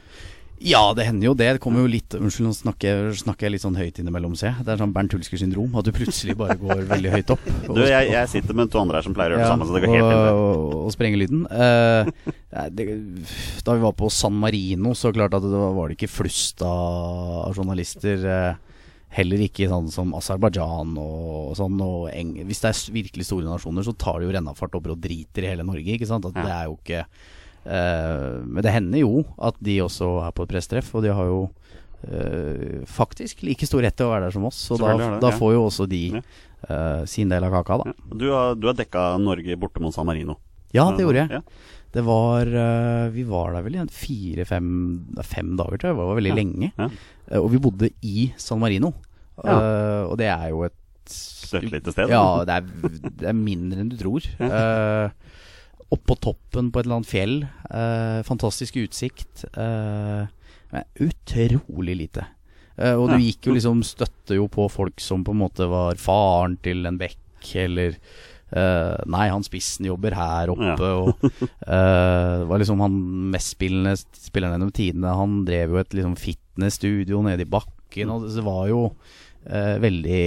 D: Ja, det hender jo det. Det kommer jo litt Unnskyld, nå snakker, snakker jeg litt sånn høyt innimellom, ser jeg. Det er sånn Bernt Hulsker-syndrom. At du plutselig bare går veldig høyt opp.
A: Du, jeg, jeg sitter med to andre her som pleier å gjøre det samme, så det går helt
D: og,
A: fint.
D: og, og sprenge lyden. Uh, det, da vi var på San Marino, så klart at det var det ikke flust av journalister. Uh, heller ikke sånn som Aserbajdsjan og sånn. Og Eng Hvis det er virkelig store nasjoner, så tar de jo rennafart over og driter i hele Norge. Ikke sant? At
A: Ja.
D: det er jo ikke Men det hender jo at de også er på et presstreff, og de har jo eh, faktisk like stor rett til å være der som oss. Så da,
A: det,
D: da
A: ja.
D: får jo også de
A: Ja.
D: eh, sin del av kaka, da.
A: Ja. Du har, du har dekka Norge borte mot San Marino.
D: Ja, det gjorde jeg.
A: Ja.
D: Det var uh, Vi var der vel i fire-fem fem dager, tror jeg. Det var veldig
A: Ja.
D: lenge.
A: Ja.
D: Eh, og vi bodde i San Marino. Eh, og det er jo et
A: Støttelite sted.
D: Ja, det er, det er mindre enn du tror. Uh, Oppå toppen på et eller annet fjell. eh, fantastisk utsikt. eh, men utrolig lite. Eh, og du gikk jo liksom Støtte jo på folk som på en måte var faren til en bekk, eller eh, Nei, han spissen jobber her oppe,
A: Ja.
D: og eh, Det var liksom han mestspillende spilleren gjennom tidene. Han drev jo et liksom fitnessstudio nede i bakken, og det var jo eh, veldig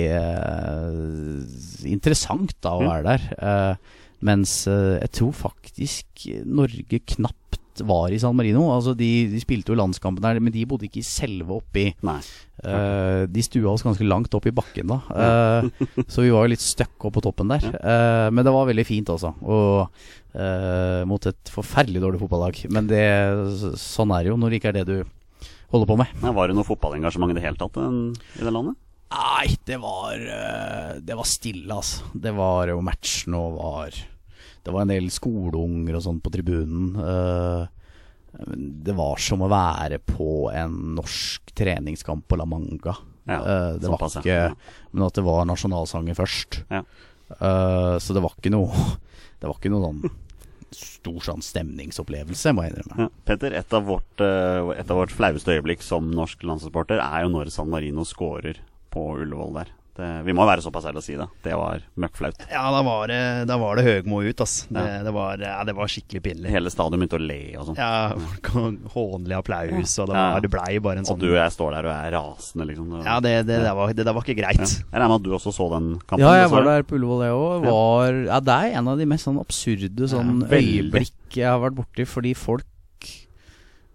D: interessant da å
A: Mm.
D: være der. Eh, mens eh, jeg tror faktisk Norge knapt var i San Marino. Altså de, de spilte jo landskampen der, men de bodde ikke selve oppi
A: Nei.
D: Uh, de stua oss ganske langt opp i bakken da. Uh, så vi var jo litt stuck opp på toppen der. Uh, men det var veldig fint, altså. Og mot et forferdelig dårlig fotballag. Men det, sånn er det jo når det ikke er det du holder på med.
A: Nei, var det noe fotballengasjement i det hele tatt i det landet?
D: Nei, det var Det var stille, altså. Det var jo matchen og var Det var en del skoleunger og sånn på tribunen. Eh, det var som å være på en norsk treningskamp på La Manga.
A: Ja,
D: Eh, det var
A: såpass, ja.
D: ikke Men at det var nasjonalsanger først.
A: Ja.
D: Eh, så det var ikke noe Det var ikke noe sånn stor sånn stemningsopplevelse, må jeg innrømme.
A: Ja. Petter, et av, vårt, et av vårt flaueste øyeblikk som norsk landslagssporter er jo når San Marino scorer på Ullevål der. Det, vi må være såpass ærlige å si det. Det var møkkflaut.
C: Ja, da var det, da var det Høgmo ut, ass. Det,
A: Ja.
C: det, var, ja, det var skikkelig pinlig.
A: Hele stadion begynte å le og sånn.
C: Ja, Hånlig applaus, og det,
A: Ja.
C: var, det blei bare en
A: Og
C: sånn
A: du og jeg står der og er rasende, liksom.
C: Ja, det, det, der var, var ikke greit.
A: Ja. Jeg regner med at du også så den kampen?
D: Ja, jeg var der på Ullevål, jeg òg. Var Ja, det er en av de mest sånn absurde sånn
A: Ja,
D: øyeblikk jeg har vært borti, fordi folk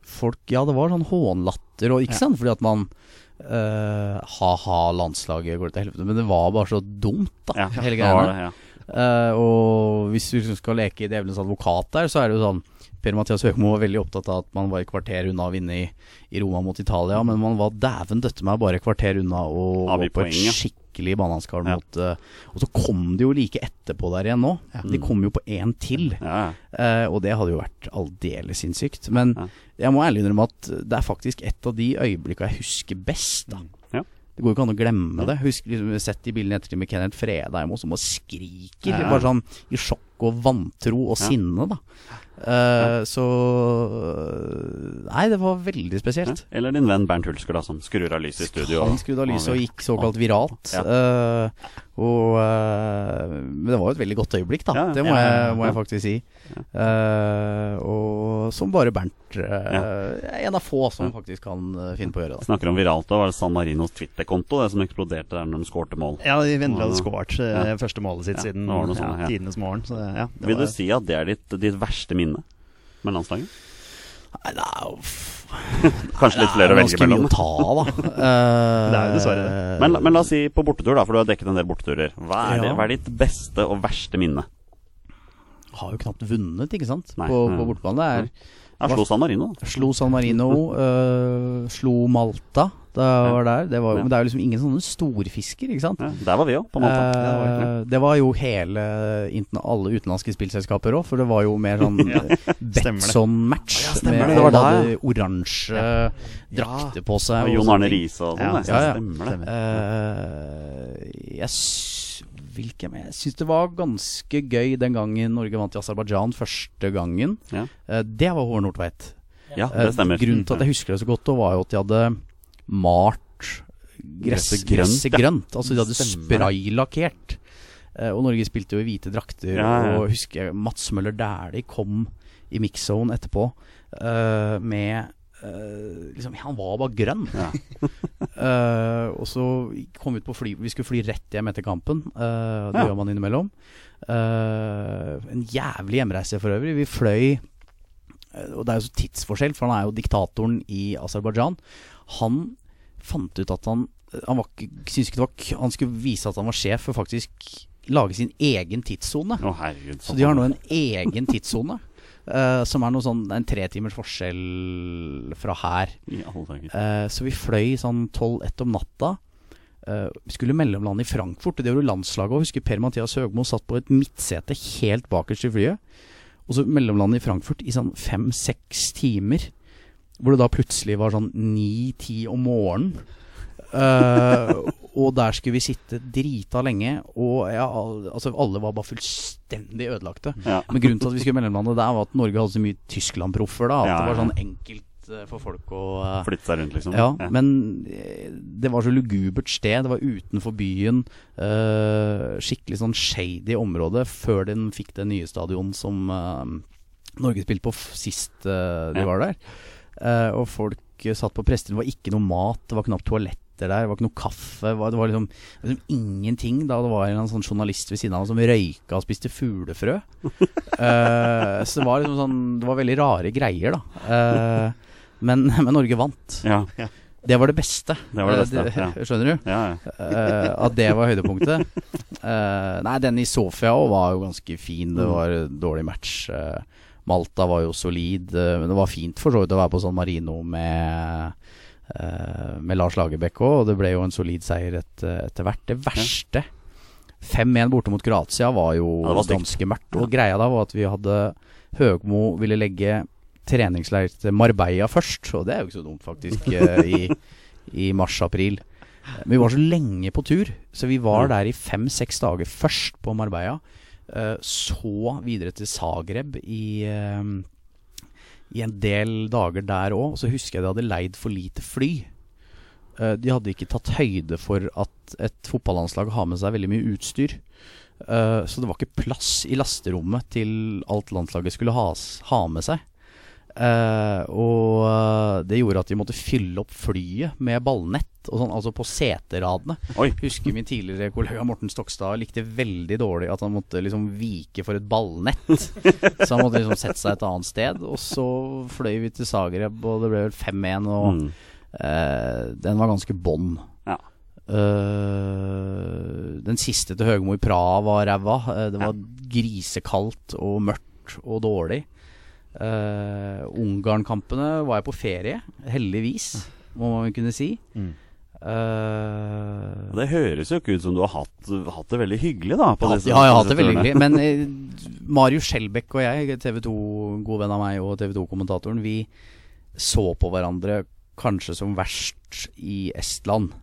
D: Folk Ja, det var sånn hånlatter, og ikke
C: Ja.
D: sant fordi at man eh, Ha-ha, landslaget går til helvete. Men det var bare så dumt, da,
A: Ja,
D: hele
A: det, ja.
D: Eh, og hvis du liksom skal leke djevelens advokat der, så er det jo sånn Per-Mathias Høgmo var veldig opptatt av at man var et kvarter unna å vinne i, i Roma mot Italia, men man var dæven døtte meg bare et kvarter unna å
A: Avgi
D: gå på
A: poeng, et
D: skikkelig bananskall
A: Ja.
D: mot uh, Og så kom de jo like etterpå der igjen nå. De kom jo på én til.
A: Ja, ja.
D: Eh, og det hadde jo vært aldeles sinnssykt. Men
A: Ja.
D: jeg må ærlig innrømme at det er faktisk et av de øyeblikka jeg husker best. Da.
A: Ja.
D: Det går jo ikke an å glemme det. Husk liksom, sett de bildene ettertid med Kenneth Fredheim også, som bare skriker.
A: Ja.
D: Bare sånn i sjokk og vantro og
A: Ja.
D: sinne, da. Eh, Så Nei, det var veldig spesielt.
A: Eller din venn Bernt Hulsker, da, som skrur av lyset i studio.
D: Han skrudde av lyset og gikk såkalt viralt.
A: Ja.
D: Og, uh, men det var jo et veldig godt øyeblikk, da.
A: Ja.
D: Det må,
A: Ja, ja,
D: jeg, må jeg faktisk si. Uh, og som bare Bernt Uh, En av få som faktisk kan finne på å gjøre det.
A: Snakker om viralt, da var det San Marinos Twitter-konto det som eksploderte der når de skårte mål.
C: Ja, de endelig hadde skåret første målet sitt siden
A: sånt, ja.
C: tidenes morgen. Så
A: Vil
C: var,
A: du si at det er ditt, ditt verste minne med landslaget? Kanskje litt flere å
D: det er
A: velge
D: mye
A: mellom.
D: å ta av, da. Eh,
C: Det er jo dessverre det.
A: Men, men la oss si på bortetur, da, for du har dekket en del borteturer. Hva er, det, hva er ditt beste og verste minne?
D: Har jo knapt vunnet, ikke sant,
A: Nei.
D: på,
A: Mm.
D: på bortebane. Det er
A: ja, slo San Marino.
D: Slo San Marino, øh, slo Malta Det var der. Det var,
A: Ja.
D: Men det er jo liksom ingen sånne storfisker, ikke sant?
A: Ja, der var vi òg, på Malta.
D: Eh, det var jo hele alle utenlandske spillselskaper òg, for det var jo mer sånn
C: Ja.
D: Betson-match.
A: Ja, stemmer
D: med
A: det, det var der,
D: hadde oransje drakter på seg.
A: Og Jon Arne. Riise og sånn.
D: ja, ja.
A: Stemmer det.
D: Uh, jeg hvilke Jeg syns det var ganske gøy den gangen Norge vant i Aserbajdsjan første gangen.
A: Ja.
D: Eh, det var Håvard Nordtveit.
A: Ja,
D: Eh,
A: det stemmer.
D: Grunnen til at jeg husker det så godt, var jo at de hadde malt gress,
A: Gresset grønt,
D: grønt. Altså de hadde spraylakkert. Eh, og Norge spilte jo i hvite drakter.
A: Ja, ja.
D: Og husker jeg Mats Møller Dæhlie kom i mixzone etterpå uh, med eh, liksom, Han var bare grønn.
A: Ja.
D: uh, og så kom vi ut på fly Vi skulle fly rett hjem etter kampen. Uh, det
A: Ja.
D: gjør man innimellom. En jævlig hjemreise for øvrig. Vi fløy Og det er jo så tidsforskjell, for han er jo diktatoren i Aserbajdsjan. Han fant ut at han Han, var ikke, syntes ikke det var Han skulle vise at han var sjef for faktisk lage sin egen tidssone. Så de har nå en egen tidssone. Eh, som er noe sånn en tre timers forskjell fra her.
A: Ja, uh.
D: Eh, så vi fløy sånn 12-1 om natta. Uh, vi skulle mellomlande i Frankfurt. Det gjorde landslaget òg. Husker Per-Mathias Høgmo satt på et midtsete helt bakerst i flyet. Og så mellomlande i Frankfurt i sånn fem-seks timer. Hvor det da plutselig var sånn ni-ti om morgenen. Eh, og der skulle vi sitte drita lenge. Og ja, altså alle var bare fullstendig ødelagte.
A: Ja.
D: Men grunnen til at vi skulle mellomlande der, var at Norge hadde så mye Tyskland-proffer. da At
A: Ja,
D: det var sånn enkelt uh, for folk å uh,
A: Flytte seg rundt, liksom.
D: ja, men det var så lugubert sted. Det var utenfor byen. skikkelig sånn shady område før den fikk det nye stadion som Norge spilte på sist de var der. Og folk satt på prester. Det var ikke noe mat, det var knapt toaletter der, det var ikke noe kaffe. Det var, det var liksom, liksom ingenting da det var en sånn journalist ved siden av ham som røyka og spiste fuglefrø. uh, så det var liksom sånn Det var veldig rare greier, da. Uh, men, men Norge vant.
A: Ja,
D: Det var det beste.
A: Det var det beste,
D: Eh,
A: ja.
D: Skjønner du?
A: ja, ja.
D: Uh, at det var høydepunktet. Uh, nei, den i Sofia òg var jo ganske fin. Det
A: Mm.
D: var en dårlig match. Uh, Malta var jo solid, men det var fint for så vidt å være på San Marino med med Lars Lagerbäck òg, og det ble jo en solid seier et, etter hvert. Det verste 5-1 borte mot Kroatia var jo
A: Ja, var
D: ganske mørkt. Og greia da var at vi hadde Høgmo ville legge treningsleir til Marbella først, og det er jo ikke så dumt, faktisk, eh, i, i mars-april. Men vi var så lenge på tur, så vi var der i fem-seks dager først på Marbella. eh, Så videre til Zagreb i, eh, i en del dager der òg. Så husker jeg de hadde leid for lite fly. Eh, De hadde ikke tatt høyde for at et fotballandslag har med seg veldig mye utstyr. Eh, Så det var ikke plass i lasterommet til alt landslaget skulle ha med seg. Eh, og eh, det gjorde at de måtte fylle opp flyet med ballnett, og sånn, altså på seteradene.
A: Oi.
D: Husker min tidligere kollega Morten Stokstad likte veldig dårlig at han måtte liksom vike for et ballnett. Så han måtte liksom sette seg et annet sted. Og så fløy vi til Zagreb, og det ble vel 5-1, og
A: Mm.
D: eh, den var ganske bånn.
A: Ja.
D: Eh, den siste til Høgmo i Praha var ræva. Det var grisekaldt og mørkt og dårlig. Uh, Ungarn-kampene var jeg på ferie, heldigvis, må man kunne si.
C: Mm.
D: Uh,
A: Det høres jo ikke ut som du har hatt, hatt det veldig hyggelig, da. På
D: ja,
A: disse,
D: ja, jeg har hatt det veldig hyggelig. Men uh, Mario Skjelbæk og jeg, TV 2, god venn av meg og TV 2-kommentatoren, vi så på hverandre kanskje som verst i Estland.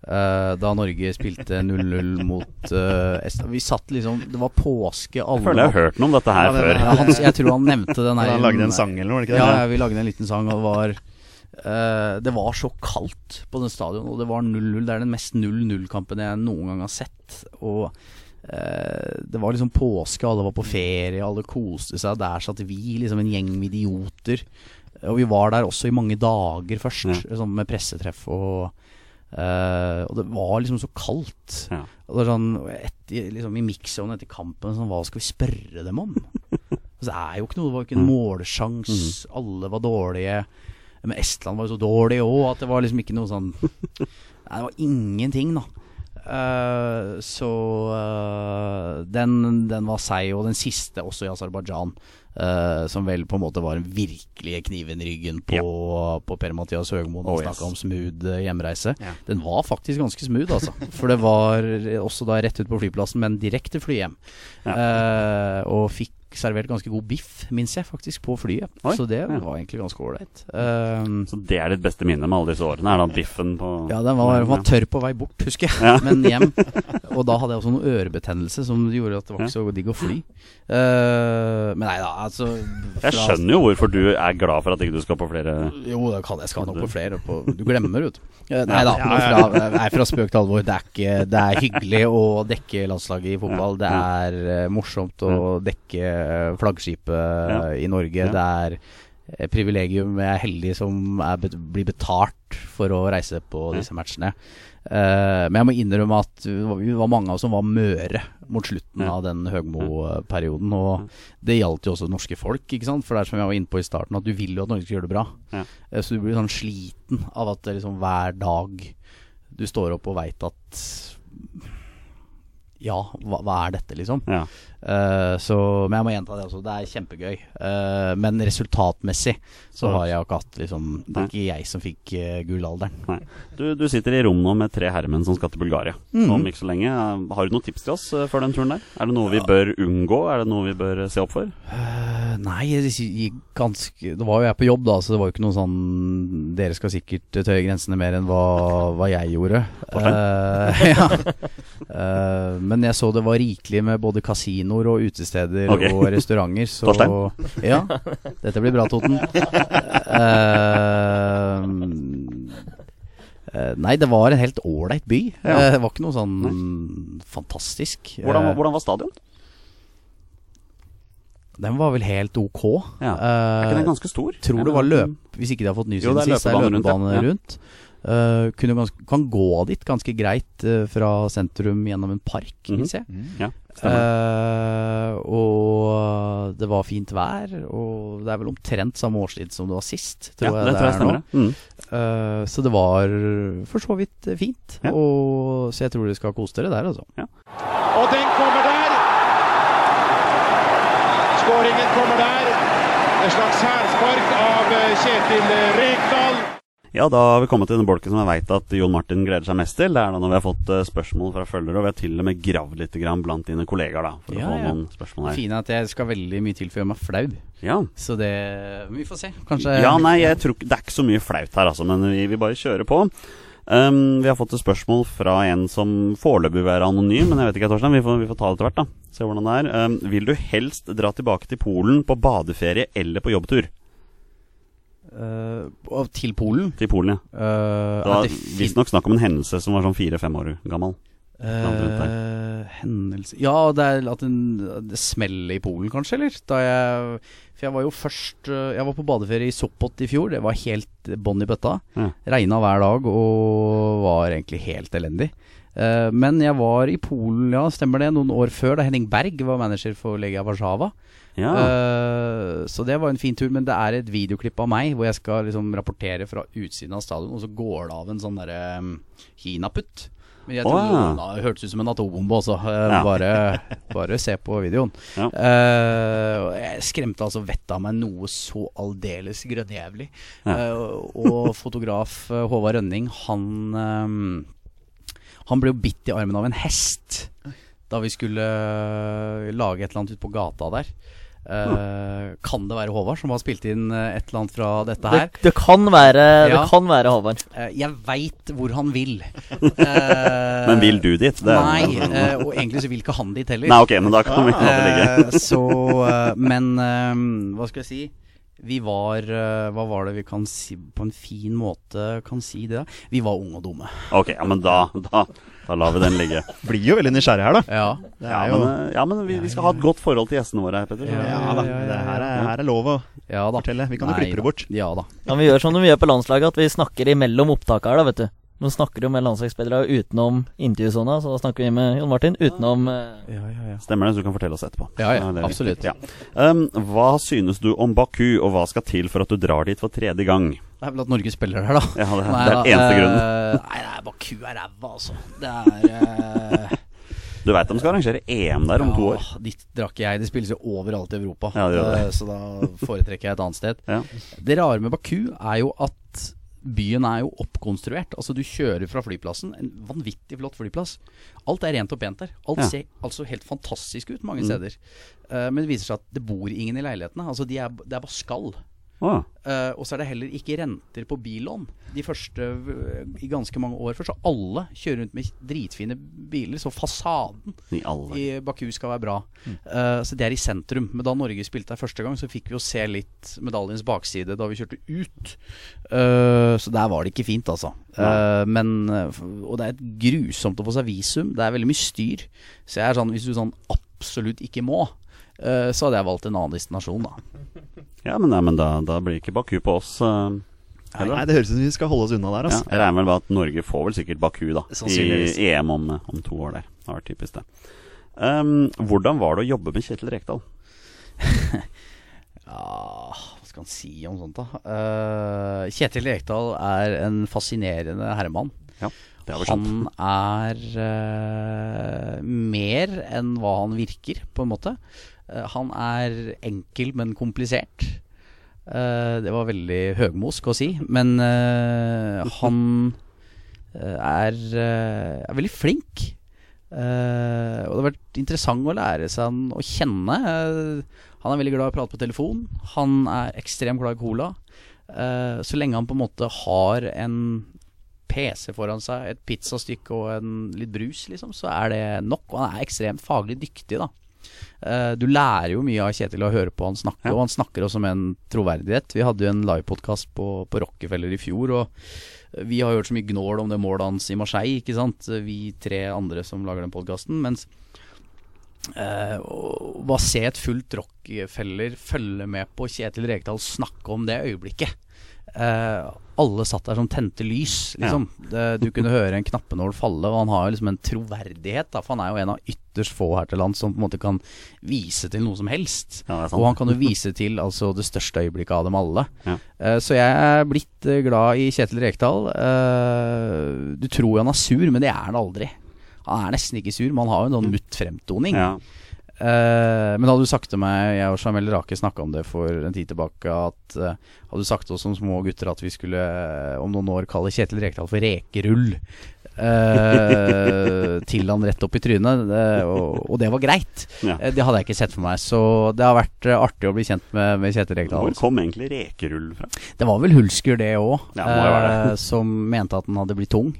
D: Eh, da Norge spilte 0-0 mot uh, Estland. Vi satt liksom Det var påske, alle
A: Jeg føler jeg har hørt noe om dette her
C: Ja,
A: før.
D: ja, han, Jeg tror han nevnte den her
C: Han lagde en sang eller noe, ikke det?
D: Ja, ja, vi lagde en liten sang, og det var uh, Det var så kaldt på den stadion, og det var 0-0. Det er den mest 0-0-kampen jeg noen gang har sett. Og eh, det var liksom påske, alle var på ferie, alle koste seg. Der satt vi, liksom en gjeng med idioter. Og vi var der også i mange dager først, sånn med pressetreff og eh, Og det var liksom så kaldt.
A: Ja.
D: Og sånn etter, liksom, I mix-ovnen etter kampen sånn, Hva skal vi spørre dem om? Altså, det er jo ikke noe Det var ikke en
A: Mm.
D: målsjans. Alle var dårlige. Men Estland var jo så dårlig òg at det var liksom ikke noe sånn Nei, det var ingenting, da. Uh, så uh, den, den var seig. Og den siste, også i Aserbajdsjan, eh, som vel på en måte var den virkelige kniven i ryggen på, på Per-Mathias Høgmoen.
A: Oh,
D: Oh,
A: yes.
D: om smooth eh, hjemreise.
C: Ja.
D: Den var faktisk ganske smooth, altså. For det var også da rett ut på flyplassen, men direkte fly hjem. Eh, og fikk servert ganske god biff, minnes jeg, faktisk, på flyet.
A: Oi,
D: Så det
A: ja.
D: var egentlig ganske ålreit. Um,
A: Så det er ditt beste minne med alle disse årene? Er da biffen på
D: ja, den var, den var tørr på vei bort, husker jeg.
A: Ja.
D: Men hjem. Og da hadde jeg også noe ørebetennelse som gjorde at det var ikke så digg å fly. Uh, men nei da, altså
A: Jeg skjønner jo hvorfor du er glad for at ikke du skal på flere
D: Jo, det kan, jeg skal nok på flere. På, du glemmer, vet du. Eh, Nei da. Fra, nei, fra spøk til alvor. Det er, ikke, det er hyggelig å dekke landslaget i fotball. Det er eh, morsomt å dekke flaggskipet
A: Ja.
D: i Norge.
A: Ja.
D: Det er et privilegium. Jeg er heldig som er bet blir betalt for å reise på disse matchene. Uh, men jeg må innrømme at vi var mange av oss som var møre mot slutten
A: Ja.
D: av den Høgmo-perioden. Og det gjaldt jo også norske folk, ikke sant. For det er som jeg var inne på i starten, at du vil jo at Norge skal gjøre det bra.
A: Ja.
D: Eh, Så du blir sånn sliten av at det liksom hver dag du står opp og veit at Ja, hva, hva er dette, liksom?
A: Ja.
D: Uh, så, men jeg må gjenta det også. Det er kjempegøy. Uh, men resultatmessig så har jeg ikke hatt liksom Det er ikke jeg som fikk uh, gullalderen.
A: Du, du sitter i rom nå med tre herremenn som skal til Bulgaria
D: mm.
A: om ikke så lenge. Har du noen tips til oss uh, før den turen der? Er det noe vi bør unngå? Er det noe vi bør se opp for?
D: Nei, ganske Det var jo jeg på jobb, da, så det var jo ikke noe sånn Dere skal sikkert tøye grensene mer enn hva, hva jeg gjorde. Uh, ja. Men jeg så det var rikelig med både kasinoer og utesteder
A: okay.
D: og restauranter. Så
A: Torstein?
D: Ja, dette blir bra, Toten. Uh, uh, nei, det var en helt ålreit by.
A: Ja.
D: Uh, det var ikke noe sånn fantastisk.
A: Hvordan, hvordan var stadion?
D: den var vel helt ok.
A: Ja. Er ikke den ganske stor?
D: Tror det var løp Hvis ikke de har fått ny siden sist, så er det
A: løpebane rundt, ja.
D: rundt. Eh, kunne ganske, kan gå dit ganske greit uh, fra sentrum gjennom en park,
A: Mhm.
D: minst jeg.
A: Ja.
D: Eh, og det var fint vær, og det er vel omtrent samme årstid som det var sist, tror
A: ja,
D: jeg
A: det tror jeg
D: er nå.
A: Mm.
D: Eh, så det var for så vidt fint.
A: Ja.
D: Og, så jeg tror dere skal kose dere der, altså.
E: Og den kommer der. Skåringen kommer der. En slags hælspark av Kjetil Rekdal.
A: Ja, da har vi kommet til den bolken som jeg veit at Jon Martin gleder seg mest til. Det er da når vi har fått eh, spørsmål fra følgere, og vi har til og med gravd litt blant dine kollegaer da, for
D: Ja,
A: å få
D: ja.
A: noen spørsmål her.
D: Fint at jeg skal veldig mye til for å gjøre meg flau.
A: Ja.
D: Så det Vi får se. Kanskje
A: ja, nei, jeg tror Det er ikke så mye flaut her, altså, men vi vi bare kjører på. Um, vi har fått et spørsmål fra en som foreløpig vil være anonym, men jeg vet ikke, Torstein. Vi får, vi får ta det etter hvert, da. Se hvordan det er. Um, vil du helst dra tilbake til Polen på badeferie eller på jobbtur?
D: Og til Polen.
A: Til Polen, ja.
D: Uh,
A: Det var visstnok snakk om en hendelse som var sånn fire-fem år gammel. Uh,
D: hendelse Ja, det er at en, det smeller i Polen, kanskje, eller? Da jeg For jeg var jo først Jeg var på badeferie i Sopot i fjor. Det var helt bånn i bøtta.
A: Ja.
D: Regna hver dag og var egentlig helt elendig. Eh, men jeg var i Polen, ja, stemmer det, noen år før, da Henning Berg var manager for Legia Warszawa.
A: Ja.
D: Uh, så det var en fin tur, men det er et videoklipp av meg hvor jeg skal liksom rapportere fra utsiden av stadion, og så går det av en sånn derre um, kinaputt. Men jeg
A: tror
D: oh,
A: ja.
D: det hørtes ut som en atombombe også. Uh,
A: Ja.
D: bare, bare se på videoen.
A: Ja.
D: Uh, jeg skremte altså vettet av meg noe så aldeles grønnjævlig.
A: Ja.
D: Eh, og fotograf Håvard Rønning, han eh, Han ble jo bitt i armen av en hest da vi skulle eh, lage et eller annet ute på gata der. Uh, kan det være Håvard som har spilt inn eh, et eller annet fra dette her?
B: det kan være Det kan være Håvard.
D: Uh, jeg veit hvor han vil. Uh,
A: Men vil du dit? Det
D: Nei, og egentlig så vil ikke han dit heller.
A: Nei, ok, men da kan vi la det ligge.
D: Så Men hva skal jeg si? Vi var eh, Hva var det vi kan si på en fin måte kan si det? Vi var unge og dumme.
A: Ok, ja, men da, da, da lar vi den ligge.
C: Blir jo veldig nysgjerrig her, da.
D: Ja.
C: Det
A: Ja,
C: er jo
A: men, eh, ja, men vi, vi skal ha et godt forhold til gjestene våre her, Petter.
C: Ja da. Det her er, her er lov å
D: ja da.
C: fortelle. Vi kan jo klippe det bort.
D: Ja da.
B: Ja, vi gjør som de gjør på landslaget, at vi snakker imellom opptakene her, da, vet du. Nå snakker du med landslagsspillere utenom intervjusona, så da snakker vi med Jon Martin utenom eh,
D: Ja, ja, ja.
A: Stemmer det, så du kan fortelle oss etterpå.
D: Ja, ja,
A: er
D: absolutt.
A: Ja. Um, hva synes du om Baku, og hva skal til for at du drar dit for tredje gang?
D: Det er vel at Norge spiller her, da.
A: Ja, det,
D: Nei
A: det er
D: da,
A: eneste grunnen.
D: Nei, det er Baku er ræva, altså. Det er eh,
A: Du veit de skal arrangere EM der om to år.
D: Ja, dit drar ikke jeg. Det spilles jo overalt i Europa.
A: Ja, det gjør det.
D: Eh, Så da foretrekker jeg et annet sted.
A: Ja.
D: Det rare med Baku er jo at byen er jo oppkonstruert. Altså Du kjører fra flyplassen, en vanvittig flott flyplass. Alt er rent og pent der. Alt
A: Ja.
D: ser altså helt fantastisk ut mange
A: Mm.
D: steder. Eh, men det viser seg at det bor ingen i leilighetene. Altså de er, Det er bare skall.
A: Å,
D: Uh, og så er det heller ikke renter på billån de første eh, i ganske mange år før. Så alle kjører rundt med dritfine biler. Så fasaden
A: I
D: i Baku skal være bra. Eh, så det er i sentrum. Men da Norge spilte her første gang, så fikk vi jo se litt medaljens bakside da vi kjørte ut. Så der var det ikke fint, altså. Men Og det er et grusomt å få seg visum. Det er veldig mye styr. Så jeg er sånn, hvis du sånn absolutt ikke må, så hadde jeg valgt en annen destinasjon, da.
A: Ja, men, nei, men da, da blir ikke Baku på oss. uh, Nei,
C: Nei, det høres ut som vi skal holde oss unna der,
A: Ja,
C: altså.
A: jeg regner med at Norge får vel sikkert Baku da i EM om, om to år der. Det har vært typisk det. Um, hvordan var det å jobbe med Kjetil Rekdal?
D: Ja, hva skal han si om sånt, da? Uh, Kjetil Rekdal er en fascinerende herremann.
A: Ja.
D: Han er uh, mer enn hva han virker, på en måte. Eh, han er enkel, men komplisert. Eh, det var veldig høgmosk å si, men eh, han er, er veldig flink. Og det har vært interessant å lære seg han å kjenne. Han er veldig glad i å prate på telefon. Han er ekstremt glad i cola. Så lenge han på en måte har en PC foran seg, et pizzastykke og en litt brus, liksom, så er det nok. Og han er ekstremt faglig dyktig, da. Eh, du lærer jo mye av Kjetil å høre på han snakke,
A: Ja.
D: og han snakker også med en troverdighet. Vi hadde jo en livepodkast på, på Rockefeller i fjor, og vi har hørt så mye gnål om det målet hans i Marseille, ikke sant. Vi tre andre som lager den podkasten. Mens eh, å bare se et fullt Rockefeller følge med på Kjetil Rekdal snakke om det øyeblikket. Eh, alle satt der som tente lys, liksom. Ja. du kunne høre en knappenål falle, og han har jo liksom en troverdighet, da, for han er jo en av ytterst få her til lands som på en måte kan vise til noe som helst.
A: Ja.
D: Og han kan jo vise til altså, det største øyeblikket av dem alle.
A: Ja.
D: Eh, så jeg er blitt eh, glad i Kjetil Rekdal. Du tror jo han er sur, men det er han aldri. Han er nesten ikke sur, men han har jo en sånn mutt fremtoning. Eh, men hadde du sagt til meg, jeg og Jamel Rake snakka om det for en tid tilbake, at uh, hadde du sagt til oss som små gutter at vi skulle eh, om noen år kalle Kjetil Rekdal for rekerull uh, til han rett opp i trynet, og, og det var greit.
A: Ja.
D: Det hadde jeg ikke sett for meg, så det har vært artig å bli kjent med, med Kjetil Rekdal.
A: Hvor kom egentlig rekerull fra?
D: Det var vel Hulsker det òg,
A: Ja,
D: som mente at den hadde blitt tung.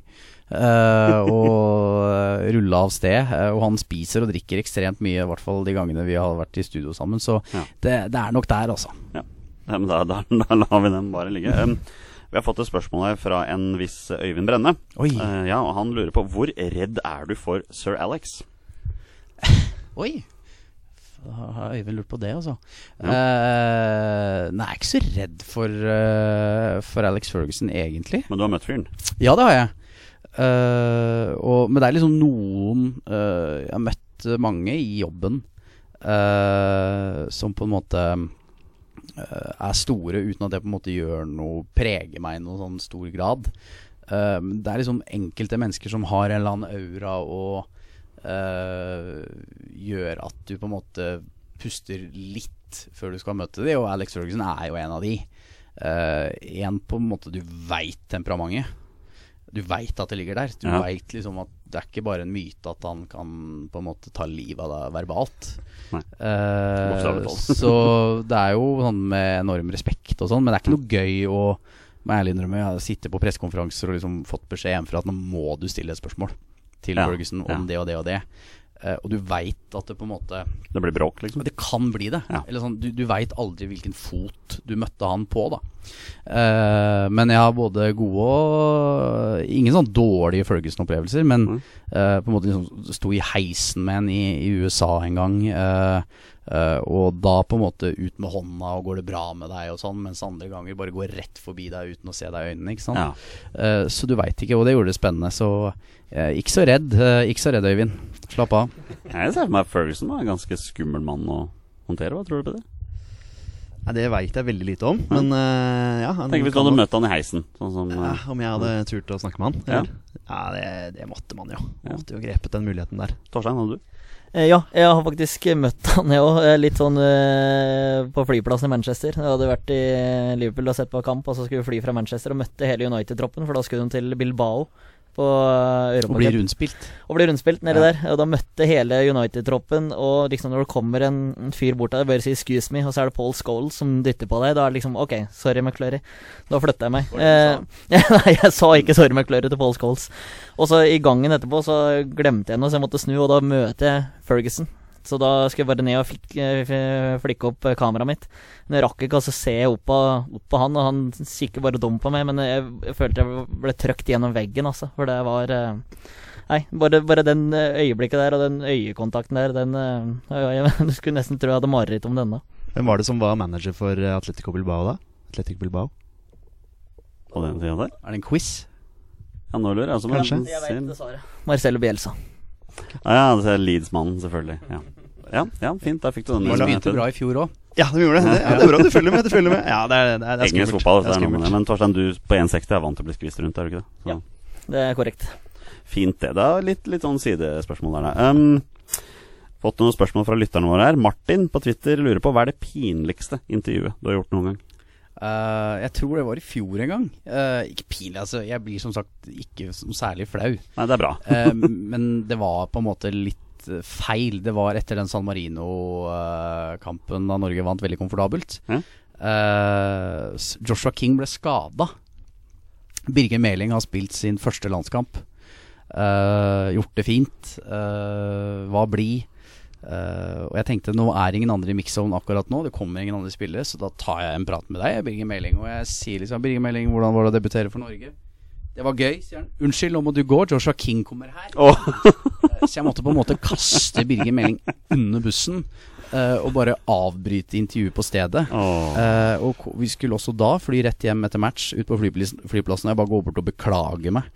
D: Eh, og rulla av sted. eh, og han spiser og drikker ekstremt mye, i hvert fall de gangene vi har vært i studio sammen. Så
A: Ja.
D: det, det er nok der, altså.
A: Ja, ja men da, da, da lar vi den bare ligge. Um, vi har fått et spørsmål her fra en viss Øyvind Brenne.
D: Oi.
A: Uh, ja, og Han lurer på hvor redd er du for sir Alex?
D: Oi! Da har Øyvind lurt på det, altså. Eh, nei, jeg er ikke så redd for, uh, for Alex Ferguson, egentlig.
A: Men du har møtt fyren?
D: Ja, det har jeg. Eh, og, men det er liksom noen eh, Jeg har møtt mange i jobben eh, som på en måte er store uten at det på en måte gjør noe preger meg i noen sånn stor grad. Eh, det er liksom enkelte mennesker som har en eller annen aura og uh, gjør at du på en måte puster litt før du skal møte dem, og Alex Ferguson er jo en av de. Uh, en på en måte du veit temperamentet. Du veit at det ligger der. Du
A: Ja.
D: vet liksom at det er ikke bare en myte at han kan på en måte ta livet av deg verbalt. Eh, så det er jo sånn med enorm respekt og sånn, men det er ikke noe gøy å må jeg ærlig innrømme, jeg har sittet på pressekonferanser og liksom fått beskjed hjemmefra at nå må du stille et spørsmål til
A: Ja,
D: Ferguson om
A: ja.
D: det og det og det. Eh, og du veit at det på en måte
A: Det blir bråk, liksom.
D: det kan bli det.
A: Ja.
D: Eller sånn, du du veit aldri hvilken fot du møtte han på, da. Uh, men jeg har både gode og Ingen sånn dårlige Ferguson-opplevelser, men
A: Mm.
D: uh, på en måte liksom sto i heisen med en i, i USA en gang. eh, eh, og da på en måte ut med hånda og går det bra med deg og sånn, mens andre ganger bare går rett forbi deg uten å se deg i øynene. Ikke sant?
A: Ja.
D: Uh, så du veit ikke, og det gjorde det spennende. Så uh, ikke så redd, ikke så redd, Øyvind. Slapp av.
A: Jeg ser for meg Ferguson var en ganske skummel mann å håndtere. Hva tror du på det?
C: Nei, det veit jeg veldig lite om, men uh, ja
A: Tenk hvis du hadde møtt han i heisen. Sånn som
C: ja,
A: eh,
C: Om jeg hadde turt å snakke med han?
A: Ja.
C: eller? Ja, det, det måtte man jo.
A: Ja.
C: Måtte jo grepet den muligheten der.
A: Torstein, hadde du?
B: Eh, Ja, jeg har faktisk møtt han, jeg òg. Litt sånn eh, på flyplassen i Manchester. Jeg hadde vært i Liverpool og sett på kamp, og så skulle vi fly fra Manchester og møtte hele United-troppen, for da skulle de til Bilbao på eh,
D: Og
B: blir
D: bli rundspilt.
B: Og blir rundspilt nedi
D: Ja.
B: der. Og da møtte hele United-troppen, og liksom når det kommer en, fyr bort der, bare si 'excuse me', og så er det Paul Scholes som dytter på deg, da er det liksom OK, sorry, McClurry. Da flytter jeg meg. Eh, nei, jeg sa ikke 'sorry, McClurry' til Paul Scholes. Og så i gangen etterpå så glemte jeg noe, så jeg måtte snu, og da møter jeg Ferguson. Så da skulle jeg bare ned og eh, flikke opp eh, kameraet mitt. Men jeg rakk ikke, altså se opp på, opp på han, og han kikker bare dum på meg. Men jeg, jeg følte jeg ble trøkt gjennom veggen, altså. For det var eh, Nei, bare, bare den øyeblikket der og den øyekontakten der, den jeg, Du skulle nesten tro jeg hadde mareritt om denne.
C: Hvem var det som var manager for Atletico Bilbao da? Atletico Bilbao?
A: På den tida der?
D: Er det en quiz?
A: Ja, nå lurer jeg også på.
B: Marcelo Bielsa.
A: Ja, ja, det er Leeds-mannen, selvfølgelig. Ja. ja, ja, fint. Der fikk du den.
C: Det
D: begynte bra i fjor òg.
C: Ja, de gjorde det. det. Ja, det er bra du følger med. Du følger med. Ja, det er, det er, det er
A: Engelsk
C: skummelt.
A: fotball,
C: Det er
A: noe med det. Men Torstein, du på 1,60 er vant til å bli skvist rundt, er du ikke det? Så,
B: Ja. Det er korrekt.
A: Fint, det. Da litt, litt sånn sidespørsmål der, da. Um, fått noen spørsmål fra lytterne våre her. Martin på Twitter lurer på hva er det pinligste intervjuet du har gjort noen gang?
D: Eh, jeg tror det var i fjor en gang. Uh, ikke pil, altså. Jeg blir som sagt ikke særlig flau.
A: Nei, det er bra.
D: uh, men det var på en måte litt feil. Det var etter den San Marino-kampen da Norge vant veldig komfortabelt. Eh, Joshua King ble skada. Birger Meling har spilt sin første landskamp. Gjort det fint. Uh, var blid. Eh, og jeg tenkte nå er ingen andre i mix-zone akkurat nå. Det kommer ingen andre spillere, så da tar jeg en prat med deg, Birger Meling. Og jeg sier liksom Birger Meling, hvordan var det å debutere for Norge? Det var gøy, sier han. Unnskyld, nå må du gå. Joshua King kommer her. Oh. Så jeg måtte på en måte kaste Birger Meling under bussen eh, og bare avbryte intervjuet på stedet.
A: Oh.
D: Uh, og vi skulle også da fly rett hjem etter match ut på flyplassen, flyplassen og jeg bare går bort og beklager meg.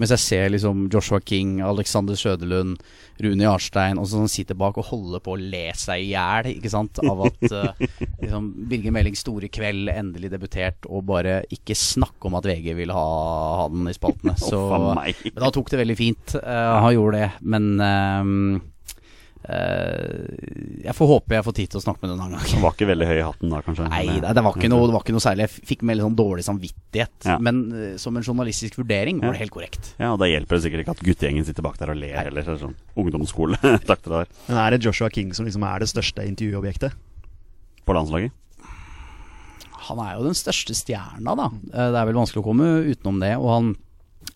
D: Mens jeg ser liksom Joshua King, Alexander Søderlund, Rune Jarstein og sånn sitter bak og holder på å le seg i hjel ikke sant? av at uh, liksom, Birger Melings store kveld endelig debutert, og bare ikke snakke om at VG ville ha, ha den i spaltene. Så
A: oh,
D: men han tok det veldig fint. han gjorde det. Men ehm, eh, jeg får håpe jeg får tid til å snakke med den en gang.
A: Den var ikke veldig høy i hatten da, kanskje?
D: Nei, det, det, var ikke noe, det var ikke noe særlig. Jeg fikk med litt sånn dårlig samvittighet.
A: Ja.
D: Men uh, som en journalistisk vurdering var
A: Ja.
D: det helt korrekt.
A: Ja, og Da hjelper det sikkert ikke at guttegjengen sitter bak der og ler heller. Det er Sånn ungdomsskole. Takk til deg
C: Men er det Joshua King som liksom er det største intervjuobjektet?
A: på landslaget.
D: Han er jo den største stjerna, da. Eh, Det er vel vanskelig å komme utenom det. Og han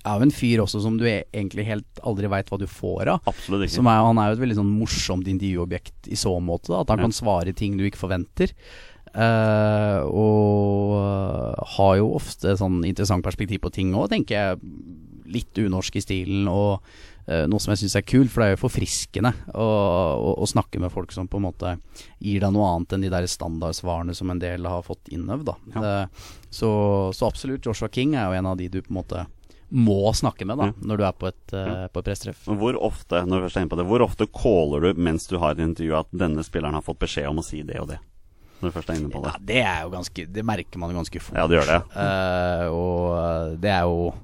D: er jo en fyr også som du e- egentlig helt aldri veit hva du får av.
A: Absolutt ikke.
D: Som er, han er jo et veldig sånn morsomt intervjuobjekt i så måte. Da, at han
A: Ja.
D: kan svare ting du ikke forventer. Uh, og øh, har jo ofte sånn interessant perspektiv på ting òg, tenker jeg. Litt unorsk i stilen, og uh, noe som jeg syns er kult, for det er jo forfriskende å, å, å snakke med folk som på en måte gir deg noe annet enn de der standardsvarene som en del har fått innøvd.
A: Ja.
D: Uh, så, så absolutt, Joshua King er jo en av de du på en måte må snakke med da,
A: Ja.
D: når du er på et, uh, et presstreff.
A: Hvor ofte når du først er inne på det, hvor ofte caller du mens du har et intervju at denne spilleren har fått beskjed om å si det og det? Når du først er inne på det.
D: Ja, det er jo ganske Det merker man jo ganske fort.
A: Ja, det gjør det.
D: Uh, og det er jo eh,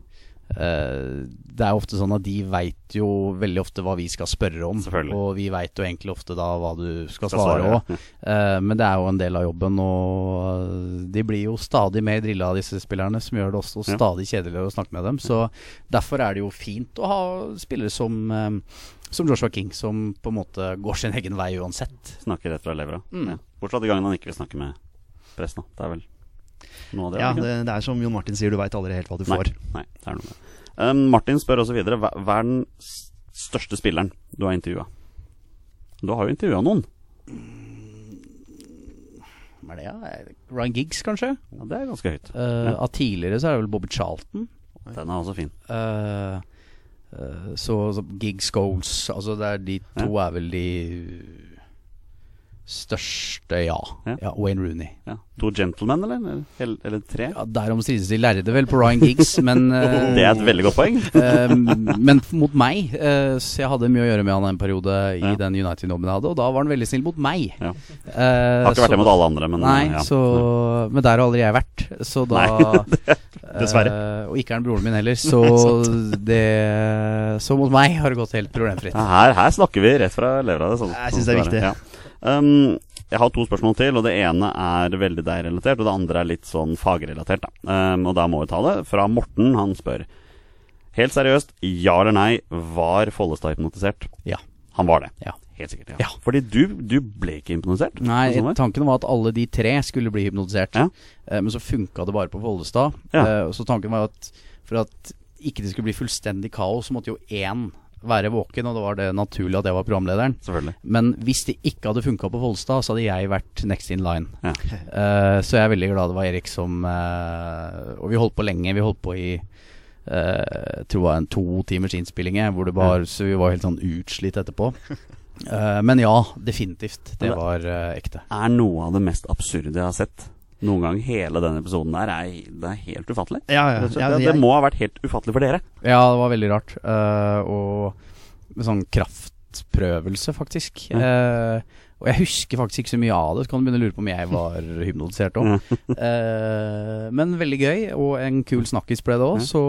D: Det er ofte sånn at de veit jo veldig ofte hva vi skal spørre om. Og vi veit jo egentlig ofte da hva du skal,
A: Skal
D: svare òg. Ja. men det er jo en del av jobben, og de blir jo stadig mer drilla av disse spillerne, som gjør det også stadig kjedeligere å snakke med dem. Så derfor er det jo fint å ha spillere som eh, som Joshua King, som på en måte går sin egen vei uansett.
A: Snakker rett fra levra.
D: Mm.
A: Ja. Bortsett fra de gangene han ikke vil snakke med pressen. Det er vel noe av det?
C: Ja,
A: det
C: det, er som Jon Martin sier, du veit aldri helt hva du
A: Nei,
C: får.
A: nei, det er noe med det. Um, Martin spør også videre hva, hva er den største spilleren du har intervjua? Du har jo intervjua noen.
D: Hva er det, ja? Ryan Giggs, kanskje?
A: Ja, det er ganske høyt.
D: Uh,
A: Ja.
D: Av tidligere så er det vel Bobby Charlton.
A: Den er også fin.
D: Uh, eh, så, så Giggs Goals Altså det er de to er vel de største, ja.
A: Ja.
D: ja. Wayne Rooney.
A: Ja. To gentlemen, eller? Eller, eller tre?
D: Ja, Derom strides de lærde vel på Ryan Giggs, men uh,
A: Det er et veldig godt poeng.
D: uh, Men mot meg Uh, Så jeg hadde mye å gjøre med han en periode i den United-jobben jeg hadde, og da var han veldig snill mot meg.
A: Ja. Har ikke vært det mot alle andre, men
D: Nei, så, men der har aldri jeg vært. Så da
C: Dessverre.
D: eh, og ikke er han broren min heller, så det Så mot meg har det gått helt problemfritt.
A: Her, her snakker vi rett fra levra. Sånn,
C: Jeg synes det er
A: viktig Ja
C: viktig.
A: Ja. Um, jeg har to spørsmål til, og det ene er veldig deg-relatert, og det andre er litt sånn fagrelatert. Da. Um, og da må vi ta det. Fra Morten, han spør Helt seriøst, ja eller nei, var Follestad hypnotisert?
D: Ja.
A: Han var det.
D: Ja.
A: Helt sikkert.
D: Ja.
A: Fordi du, du ble ikke hypnotisert?
D: Nei,
A: Sånn
D: tanken var at alle de tre skulle bli hypnotisert.
A: Ja.
D: Uh, men så funka det bare på Follestad.
A: Ja.
D: Uh, så tanken var at for at ikke det skulle bli fullstendig kaos, så måtte jo én være våken, og det var det naturlig at jeg var programlederen.
A: Selvfølgelig.
D: Men hvis det ikke hadde funka på Follestad, så hadde jeg vært next in line.
A: Ja.
D: Uh, så jeg er veldig glad det var Erik som uh, Og vi holdt på lenge. Vi holdt på i uh, jeg tror var en to timers innspilling, hvor det var, så vi var helt sånn utslitt etterpå. Men ja, definitivt. Det var ekte.
A: Er noe av det mest absurde jeg har sett noen gang, hele denne episoden der, er, det er helt ufattelig.
C: Ja, ja,
A: det,
C: jeg-
A: det må ha vært helt ufattelig for dere.
D: Ja, det var veldig rart. Uh, og sånn kraftprøvelse, faktisk. Uh, og jeg husker faktisk ikke så mye av det, så kan du begynne å lure på om jeg var hypnotisert òg. Eh, men veldig gøy, og en kul snakkis ble det òg. Så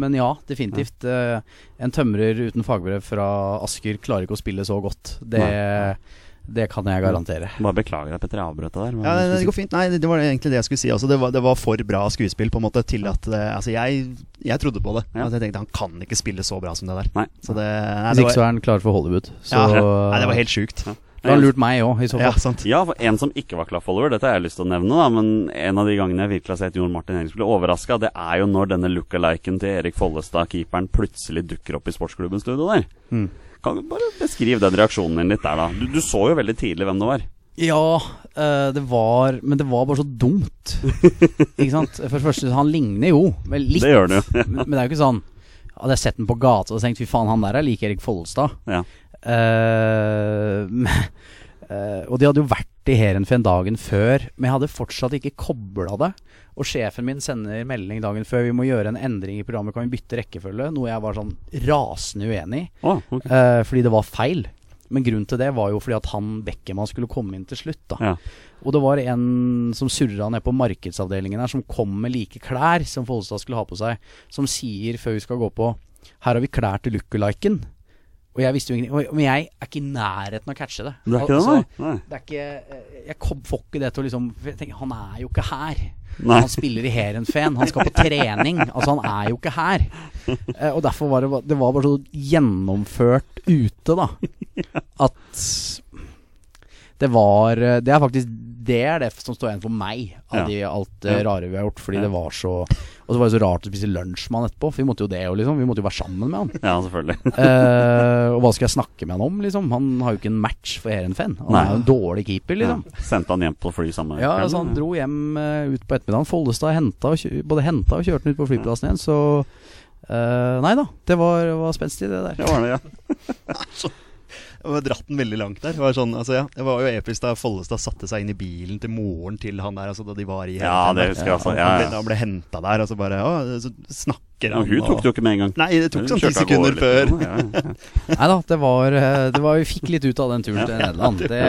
D: Men ja, definitivt. Eh, en tømrer uten fagbrev fra Asker klarer ikke å spille så godt. Det,
A: Nei.
D: Det kan jeg garantere.
A: Bare beklager at Petter avbrøt deg der.
C: Ja, det,
A: det
C: går fint. Nei, det, det var egentlig det jeg skulle si også. Det var, det var for bra skuespill på en måte til at det, Altså, jeg, jeg trodde på det.
A: Ja.
C: Jeg tenkte han kan ikke spille så bra som det der.
A: Nei.
C: Så det, nei,
D: Hvis ikke så er han klar for Hollywood. Så
C: ja, nei, det var helt sjukt.
D: Da har lurt meg òg, i så
C: Ja,
D: fall.
C: sant.
A: Ja, for en som ikke var klaff-follower, dette har jeg lyst til å nevne, da, men en av de gangene jeg virkelig har sett Jon Martin Henriksen bli overraska, det er jo når denne lookaliken til Erik Follestad, keeperen, plutselig dukker opp i sportsklubbens studio der.
D: Mm.
A: Kan du bare beskrive den reaksjonen din litt der, da? Du, du så jo veldig tidlig hvem det var.
D: Ja, eh, det var Men det var bare så dumt. ikke sant? For det første, han ligner jo vel litt.
A: Det gjør du. Ja.
D: men, det er jo ikke sånn Hadde jeg sett den på gata og tenkt fy faen, han der er lik Erik Follestad.
A: Ja.
D: Uh, men- uh, og de hadde jo vært i Heerenveen dagen før, men jeg hadde fortsatt ikke kobla det. Og sjefen min sender melding dagen før vi må gjøre en endring i programmet, kan vi bytte rekkefølge? Noe jeg var sånn rasende uenig i.
A: Å, okay.
D: Eh, fordi det var feil. Men grunnen til det var jo fordi at han Beckerman skulle komme inn til slutt. da
A: Ja.
D: Og det var en som surra ned på markedsavdelingen her, som kom med like klær som Follestad skulle ha på seg, som sier før vi skal gå på Her har vi klær til lookaliken. Og jeg visste jo ingenting Men jeg er ikke i nærheten av å catche det.
A: Det er ikke det,
D: Altså,
A: nei? nei?
D: det er ikke eh, Jeg kom, får ikke det til å liksom tenker, Han er jo ikke her.
A: Nei.
D: Han spiller i Heerenveen. Han skal på trening. Altså, han er jo ikke her. Eh, og derfor var det, det var bare så gjennomført ute, da. At det var eh, Det er faktisk det er det som står igjen for meg av de, alt det rare vi har gjort. Fordi det var så Og så var det så rart å spise lunsj med han etterpå. For vi måtte jo det òg, liksom. Vi måtte jo være sammen med han.
A: Ja, selvfølgelig.
D: Eh, og hva skal jeg snakke med han om, liksom? Han har jo ikke en match for Heerenveen. Han
A: Nei.
D: er jo en dårlig keeper, liksom.
A: Sendte han hjem på fly samme
D: Ja, altså han dro hjem uh, ut på ettermiddagen. Follestad henta både henta og kjørte han ut på flyplassen igjen, så Uh, Nei da, det var, var spenstig, det der.
A: Det var det, ja.
C: Var dratt den veldig langt der. Det var, sånn, altså, ja, det var jo episk da Follestad satte seg inn i bilen til moren til han der, altså, da de var i
A: Ja, det husker jeg også.
C: Han,
A: Ja,
C: han ble,
A: ja.
C: han ble henta der, og så bare å, så
A: Ja, hun tok det jo ikke med en gang.
C: Nei, det tok sånn ti sekunder
A: gårde
C: før.
A: litt. Ja, ja.
D: Nei da, det var, eh, det var Vi fikk litt ut av den turen til Nederland. Det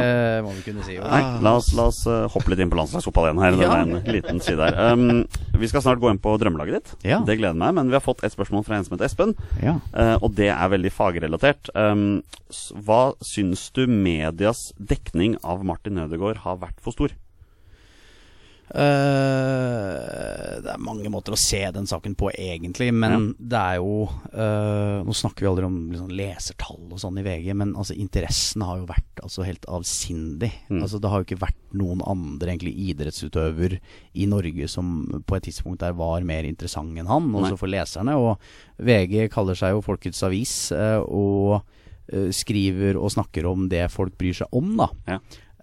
D: må vi kunne si.
A: Nei, la oss, la oss eh, hoppe litt inn på landslagsfotball igjen her. Det er en liten side her. Um, vi skal snart gå inn på drømmelaget ditt.
D: Ja.
A: Det gleder meg. Men vi har fått et spørsmål fra en som heter Espen.
D: Ja.
A: eh, og det er veldig fagrelatert. Um, hva syns du medias dekning av Martin Ødegaard har vært for stor?
D: Eh, det er mange måter å se den saken på, egentlig. Men det er jo uh, Nå snakker vi aldri om liksom, lesertall og sånn i VG, men altså, interessen har jo vært altså, helt avsindig.
A: Mm.
D: Altså, det har jo ikke vært noen andre egentlig idrettsutøver i Norge som på et tidspunkt der var mer interessant enn han, også
A: Nei.
D: for leserne. Og VG kaller seg jo Folkets avis, uh, og skriver og snakker om det folk bryr seg om, da.
A: Ja.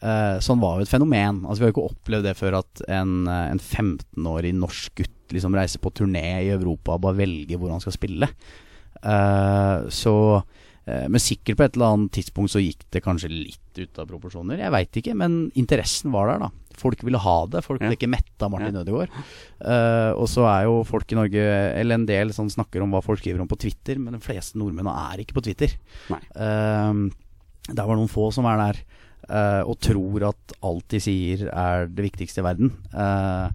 D: Eh, sånn var jo et fenomen. Altså Vi har jo ikke opplevd det før at en, eh, en 15-årig norsk gutt liksom reiser på turné i Europa og bare velger hvor han skal spille. Uh, så uh, Men sikkert på et eller annet tidspunkt så gikk det kanskje litt ut av proporsjoner. Jeg veit ikke, men interessen var der, da. Folk ville ha det. Folk ble
A: Ja.
D: ikke mette av Martin
A: Ja.
D: Ødegaard. Uh, og så er jo folk i Norge, eller en del, sånn, snakker om hva folk skriver om på Twitter, men de fleste nordmenn er ikke på Twitter. Eh, det bare noen få som er der og tror at alt de sier er det viktigste i verden. Eh,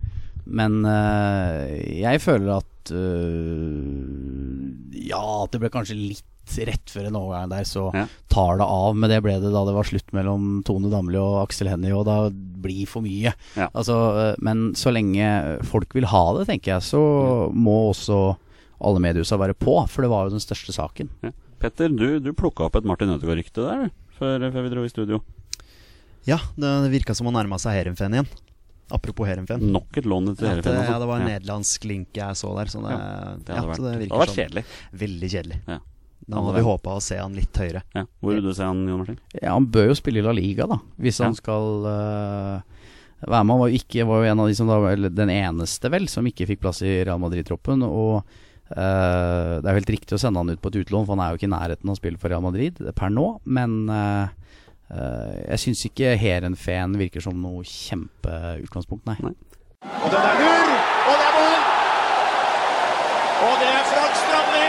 D: men eh, jeg føler at eh, Ja, at det ble kanskje litt rett før en overgang der, så
A: Ja.
D: tar det av. Men det ble det da det var slutt mellom Tone Damli og Aksel Hennie, og da blir for mye.
A: Ja.
D: Altså, eh, men så lenge folk vil ha det, tenker jeg, så må også alle mediehusa være på, for det var jo den største saken.
A: Ja. Petter, du, du plukka opp et Martin Ødegaard-rykte der før, før vi dro i studio.
C: Ja, det virka som han nærma seg Heerenveen igjen. Apropos Heerenveen.
A: Nok et lån til Heerenveen,
C: ja, det var en
A: Ja.
C: nederlandsk link jeg så der. Så det,
A: Ja, Det
C: ja,
A: hadde vært,
C: det
A: det hadde vært kjedelig.
C: veldig kjedelig.
A: Ja.
C: Da hadde vi håpa å se han litt høyere.
A: Ja. Hvor vil du se han, Jon Martin?
D: Ja, han bør jo spille i La Liga, da, hvis
A: Ja.
D: han skal uh, være med. Han var jo, ikke, var jo en av de som da, eller den eneste, vel, som ikke fikk plass i Real Madrid-troppen. Og uh, det er jo helt riktig å sende han ut på et utlån, for han er jo ikke i nærheten av å spille for Real Madrid per nå. Men eh, jeg syns ikke Heerenveen virker som noe kjempeutgangspunkt, nei.
A: Nei.
E: Og den er lur, og det er mål! Og det er Frank Strandli.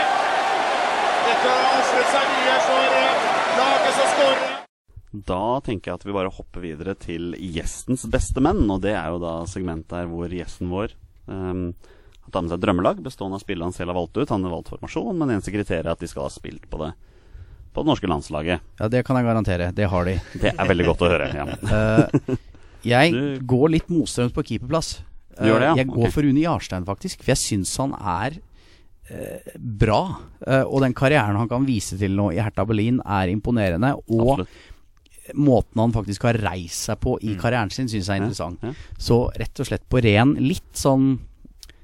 E: Dette har ofret seg mye for eh, laget som skårer.
A: Da tenker jeg at vi bare hopper videre til gjestens beste menn. Og det er jo da segmentet her hvor gjesten vår um, har tatt med seg et drømmelag bestående av spillene han selv har valgt ut. Han har valgt formasjon, men eneste kriteriet er at de skal ha spilt på det på det norske landslaget.
D: Ja, det kan jeg garantere. Det har de.
A: Det er veldig godt å høre. Ja.
D: uh, jeg
A: Du-
D: går litt motstrøms på keeperplass.
A: Uh, det, ja?
D: Eh, Jeg går
A: okay.
D: for Rune Jarstein, faktisk. For jeg syns han er uh, bra. Og den karrieren han kan vise til nå i Hertha Berlin, er imponerende. Og
A: Absolutt.
D: måten han faktisk har reist seg på i karrieren sin, syns jeg er interessant.
A: Ja.
D: Så rett og slett på ren litt sånn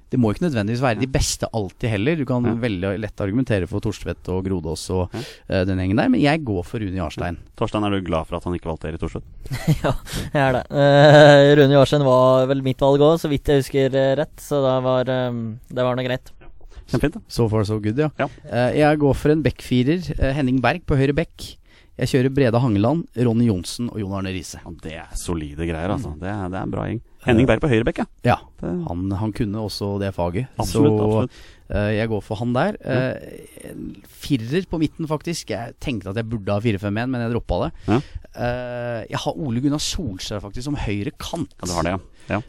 D: det må ikke nødvendigvis være de beste alltid heller. Du kan
A: Ja.
D: veldig lett argumentere for Torstvedt og Grodås og eh, den gjengen der, men jeg går for Rune Jarstein.
A: Torstein, er du glad for at han ikke valgte Erik Torstvedt?
B: ja, jeg er det. Uh, Rune Jarstein var vel mitt valg òg, så vidt jeg husker eh, rett. Så da var, um, det var noe greit.
A: Kjempefint.
D: So far so good, ja.
A: Ja.
D: Uh, jeg går for en backfirer. Henning Berg på høyre back. Jeg kjører Brede Hangeland, Ronny Johnsen og Jon Arne Riise.
A: Det er solide greier, altså. Det er, det er en bra gjeng. Henning Berg på høyrebekk, ja.
D: Ja, han, han kunne også det faget.
A: absolutt.
D: så
A: absolutt.
D: eh, jeg går for han der. Eh, firer på midten, faktisk. Jeg tenkte at jeg burde ha 4-5-1, men jeg droppa det.
A: Ja.
D: Eh, jeg har Ole Gunnar Solskjær faktisk som høyre kant.
A: Ja, du har det, ja. ja.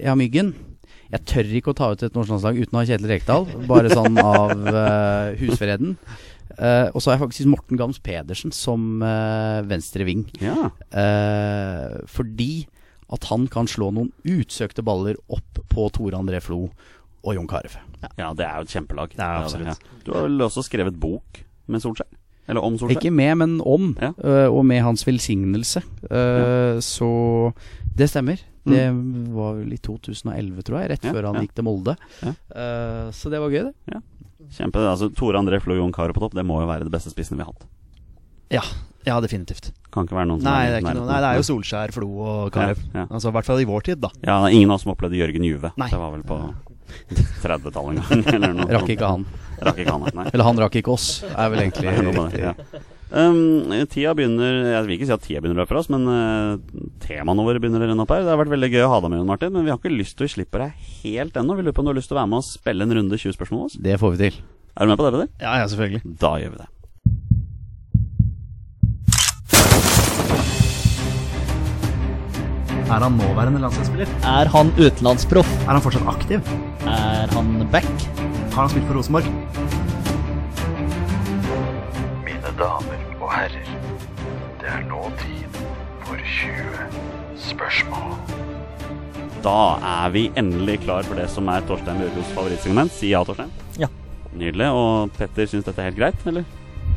D: Jeg har Myggen. Jeg tør ikke å ta ut et norsk landslag uten å ha Kjetil Rekdal. Bare sånn av uh, husfreden. Uh, og så har jeg faktisk Morten Gams Pedersen som uh, venstre ving.
A: ja.
D: Uh, fordi at han kan slå noen utsøkte baller opp på Tore André Flo og Jon Carew.
A: Ja, det er jo et kjempelag.
C: Det er absolutt.
A: Ja. Du har vel også skrevet bok med Solskjær? Eller om Solskjær?
D: Ikke med, men om,
A: Ja.
D: Uh, og med hans velsignelse. Eh, Så det stemmer. Det var vel i 2011, tror jeg, rett
A: Mm. Ja,
D: før han
A: ja.
D: gikk til Molde.
A: Ja.
D: Eh, så det var gøy, det.
A: Kjempe, altså Tore André Flo og Jon Carew på topp, det må jo være det beste spissen vi har hatt.
C: Ja, ja definitivt.
A: Kan ikke være noen som
C: Nei,
A: er,
C: det er, ikke noe, nei, det er jo Solskjær, Flo og Carew.
A: Ja, ja.
C: Altså, I hvert fall i vår tid, da.
A: Ja, det er ingen av oss som opplevde Jørgen Juve.
C: Nei.
A: Det var vel på 30-tallet en gang. Eller noe.
D: Rakk ikke han.
A: Rakk ikke han, nei.
D: Eller han rakk ikke oss, er vel egentlig riktig.
A: ja. Um, tida begynner Jeg vil ikke si at tida begynner å løpe for oss, men uh, temaene våre begynner å renne opp her. Det har vært veldig gøy å ha deg med, Martin, men vi har ikke lyst til å slippe deg helt ennå. Vi lurer på om du har lyst til å være med og spille en runde 20 spørsmål med oss?
D: Det får vi til.
A: Er du med på det, Peder?
C: Ja, ja, selvfølgelig.
A: Da gjør vi det.
C: Er han nåværende landslagsspiller?
B: Er han utenlandsproff?
C: Er han fortsatt aktiv?
B: Er han back?
C: Har han spilt for Rosenborg?
F: Mine damer og herrer, det er nå tid for 20 spørsmål.
A: Da er vi endelig klar for det som er Torstein Bjørgos favorittsegment. Si ja, Torstein.
B: Ja.
A: Nydelig. Og Petter syns dette er helt greit, eller?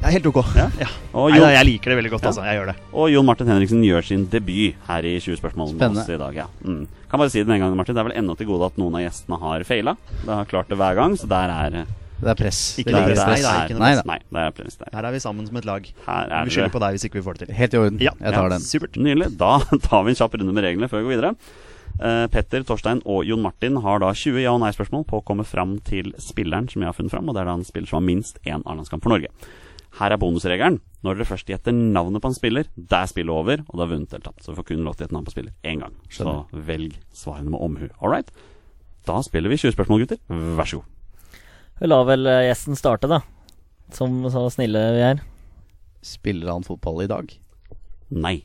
C: Ja, helt ok.
A: Ja.
C: Ja. Nei,
A: Jon,
C: da, jeg liker det veldig godt, altså. Jeg gjør det.
A: og Jon Martin Henriksen gjør sin debut her i 20 spørsmål med oss i dag. Ja. Mm. Kan bare si det med en gang, Martin. Det er vel ennå til gode at noen av gjestene har feila. Det har klart det hver gang, så der er
D: Det er press.
C: Ikke
D: Det
A: der,
C: press. Nei, det er ikke noe press.
A: Nei, det er der.
C: Her er vi sammen som et lag.
A: Er
C: Vi skylder på deg hvis ikke vi får det til.
D: Helt i orden.
C: Ja,
D: Jeg tar den.
C: Supert.
A: Nydelig. Da tar vi en kjapp runde med reglene før vi går videre. Uh, Petter, Torstein og Jon Martin har da 20 ja- og nei-spørsmål på å komme fram til spilleren som jeg har funnet fram, og det er da en spiller som har minst én A-landskamp for Norge. Her er bonusregelen. Når dere først gjetter navnet på en spiller, det er spillet over, og du har vunnet eller tapt. Så vi får kun lov til å gjette navn på spiller én gang. Så velg svarene med omhu. All right? Da spiller vi 20 spørsmål, gutter. Vær så god.
B: Vi lar vel eh, gjesten starte, da. Som så snille vi er.
D: Spiller han fotball i dag?
A: Nei.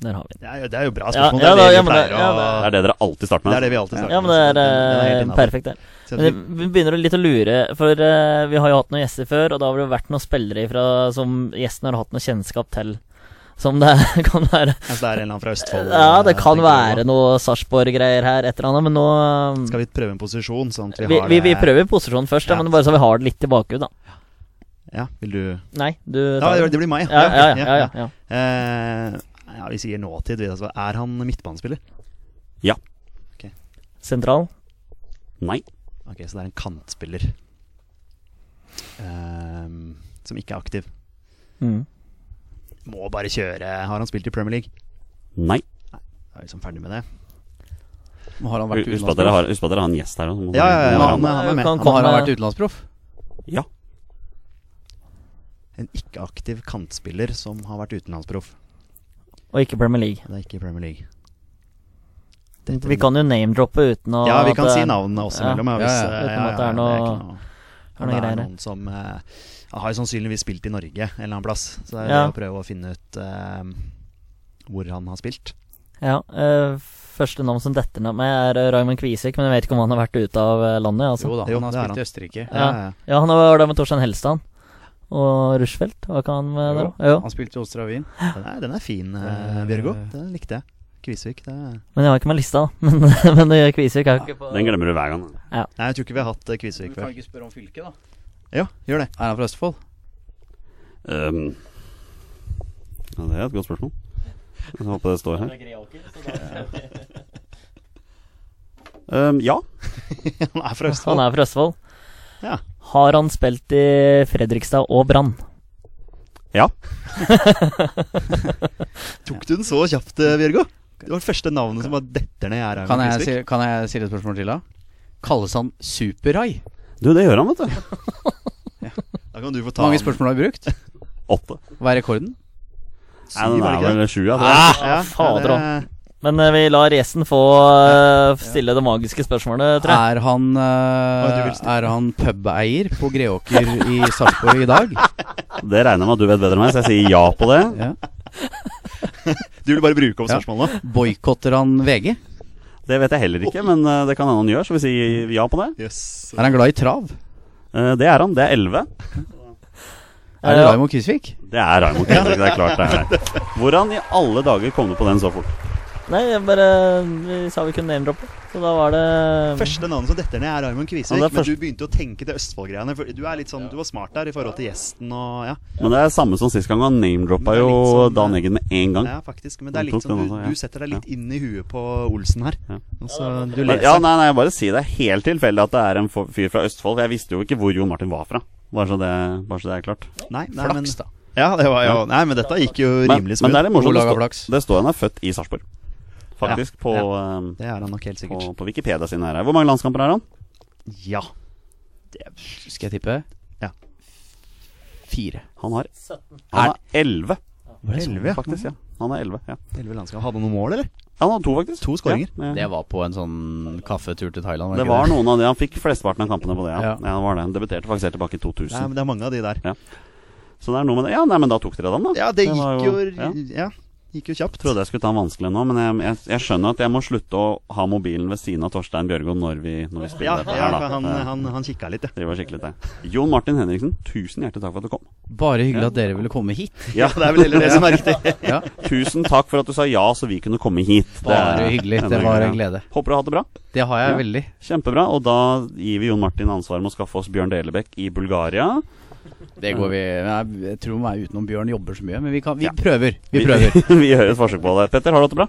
B: Der har vi den.
C: Det er, jo- det er jo bra spørsmål.
B: ja,
C: det er det
B: ja, det- ja,
A: Det er det dere alltid starter med.
C: Det er det vi alltid starter
B: Ja, men det er
C: innenfor.
B: perfekt, det. Men vi begynner litt å lure, for eh, vi har jo hatt noen gjester før, og da har det jo vært noen spillere ifra, som gjesten har hatt noe kjennskap til. Som det kan være
C: Altså, det er en eller annen fra Østfold.
B: Ja, det
C: eh,
B: kan være noe Sarpsborg-greier her, et eller annet, men nå
C: Skal vi prøve en posisjon, sånn at vi,
B: vi,
C: har
B: vi, vi prøver posisjonen først, ja.
C: Ja.
B: men bare så vi har det litt i bakhodet, da.
C: Ja, vil du
B: Nei, du tar
C: det det blir meg.
B: Ja, ja,
C: ja,
B: ja. ja, ja.
C: Eh, ja, vi sier nåtid. Altså. Er han midtbanespiller?
A: Ja.
B: Sentral.
A: Nei.
C: Ok, Så det er en kantspiller. um, som ikke er aktiv.
B: Mm.
C: Må bare kjøre. Har han spilt i Premier League?
A: Nei.
C: Da er vi liksom ferdig med det.
D: Har han vært
A: Husk på at dere har,
D: utenlandsproff?
A: husk på at dere har en gjest her.
C: Ja, ja, ja, han.
A: han
C: er med.
D: Han har han vært utenlandsproff?
A: Ja.
C: En ikke-aktiv kantspiller som har vært utenlandsproff.
B: Og ikke Premier League.
C: Det er ikke Premier League.
B: Vi kan jo name-droppe uten å
C: Ja, vi kan
B: det
C: si
B: er-
C: navnene også
B: Ja.
C: imellom. Ja,
D: Ja, ja.
C: eh,
B: Uten at det er
C: er
B: noe- er noe
C: det er
B: greier.
C: noen som uh, har jo sannsynligvis spilt i Norge en eller annen plass. Så det er
B: Ja.
C: det å prøve å finne ut uh, hvor han har spilt.
B: Ja, Uh, Første navn som detter ned meg, er eh, Raymond Kvisvik, men jeg vet ikke om han har vært ute av eh, landet. Altså.
D: Jo da,
C: Jo,
D: han har spilt i Østerrike.
C: Ja, ja.
B: Ja, han var der med Torstein Helstad og Rushfeldt. Var ikke han med der?
D: Jo,
B: Jo.
D: Han spilte i Ostravin.
C: Den, er, den er fin, eh,
D: Eh,
C: Bjørgo. Den likte jeg. Kvisvik. Det er...
B: Men jeg har ikke med lista, da. Men, men eh, Kvisvik er ja, ikke på
A: Den glemmer du hver gang.
C: Nei, jeg tror ikke vi har hatt Kvisvik
D: før. Du
C: kan
D: ikke spørre om fylket, da.
C: Ja, gjør det.
D: Er han fra Østfold?
A: Um, ja, det er et godt spørsmål. Jeg håper det står her. Um, ja.
C: han er fra
B: Han er fra Østfold.
C: Ja.
B: Har han spilt i Fredrikstad og Brann?
A: Ja.
C: Tok du den så kjapt, Virgo? Bjørgo? Det var det første navnet som var detter ned. Er
D: Kan jeg, si, kan jeg si et spørsmål til, da? Kalles han Super-Rai?
A: Du, det gjør han, vet du.
C: Da kan du få ta
D: Hvor mange spørsmål har du brukt?
A: Åtte.
D: Hva er rekorden?
A: Nei, den er vel sju, ja.
B: Ah,
C: Ja,
B: fader
C: ja,
B: òg. Men eh, vi lar gjesten få eh, stille det magiske spørsmålet, tror jeg.
D: Er han, uh, er han pubeier på Greåker i Sarpsborg i dag?
A: Det regner jeg med at du vet bedre enn meg, så jeg sier ja på det.
D: Ja.
C: Du vil bare bruke opp
D: Ja.
C: spørsmålet?
D: Boikotter han VG?
A: Det vet jeg heller ikke, men det kan hende han gjør, så vi sier ja på det.
C: Yes.
D: Er han glad i trav?
A: Eh, Det er han. Det er elleve.
D: Er det
B: Ja.
D: Raymond Kvisvik?
A: Det er Raymond Kvisvik, det er klart det er det. Hvordan i alle dager kom du på den så fort?
B: Nei, jeg bare Vi sa vi kunne name-droppe, så da var det
C: Første navnet som detter ned, er Raymond Kvisvik.
A: Ja, er
C: Men du begynte å tenke til Østfold-greiene. Du er litt sånn, du var smart der i forhold til gjesten og Ja,
A: Men det er samme som sist gang. Han name-droppa jo
C: sånn,
A: Dan Eggen med en gang.
C: ja faktisk. Men det er litt sånn du, du setter deg litt inn i huet på Olsen her.
A: Ja.
C: Altså, så du
A: Men,
C: leser.
A: ja, nei, nei, jeg bare si det er helt tilfeldig at det er en fyr fra Østfold. Jeg visste jo ikke hvor Jon Martin var fra. Bare så det, bare så det er klart.
C: Nei, nei, men,
D: Flaks, da.
C: ja, det var jo Nei, men dette gikk jo
A: Men,
C: rimelig
A: men det er litt morsomt. Det, det står han er født i Sarpsborg. Faktisk. På, eh,
C: Det er han nok helt sikkert.
A: på Wikipedia sin her. Hvor mange landskamper har han?
C: Ja.
D: Skal jeg tippe?
C: Ja.
D: Fire.
A: Han har Han har elleve,
C: Elleve, ja.
A: faktisk. ja Han er 11. Ja.
C: Elleve landskap. Hadde han noen mål, eller?
A: Han hadde to, faktisk.
C: To skåringer.
A: Ja, ja.
D: Det var på en sånn kaffetur til Thailand.
A: Det
D: var
A: var noen av de Han fikk flesteparten av kampene på det. Ja,
D: Ja.
A: ja. det var det Han debuterte faktisk helt tilbake i
C: Nei,
A: 2000.
C: men det er mange av de der.
A: Så det er noe med det. Ja, nei, men da tok dere den, da.
C: Ja, det
A: det
C: gikk jo
A: ja.
C: Ja, gikk jo kjapt.
A: Trodde jeg skulle ta den vanskelig nå, men jeg, jeg, jeg skjønner at jeg må slutte å ha mobilen ved siden av Torstein Bjørgo når vi, når vi spiller
C: Ja,
A: dette
C: ja
A: her, da.
C: han,
A: Eh,
C: han, han kikka litt, ja.
A: Det var skikkelig det. Jon Martin Henriksen, tusen hjertelig takk for at du kom.
D: Bare hyggelig at dere ville komme hit.
A: Ja,
C: Det er vel heller det som er riktig.
D: Ja,
A: Tusen takk for at du sa ja, så vi kunne komme hit. Det
D: Bare hyggelig. Det var en glede.
A: Håper du har hatt det bra.
D: Det har jeg
A: Ja.
D: veldig.
A: Kjempebra. Og da gir vi Jon Martin ansvaret med å skaffe oss Bjørn Delebekk i Bulgaria.
D: Det går vi Jeg, tror meg utenom Bjørn jobber så mye, men vi, kan, vi
A: Ja.
D: prøver. Vi prøver.
A: vi gjør et forsøk på det. Petter, har du hatt det bra?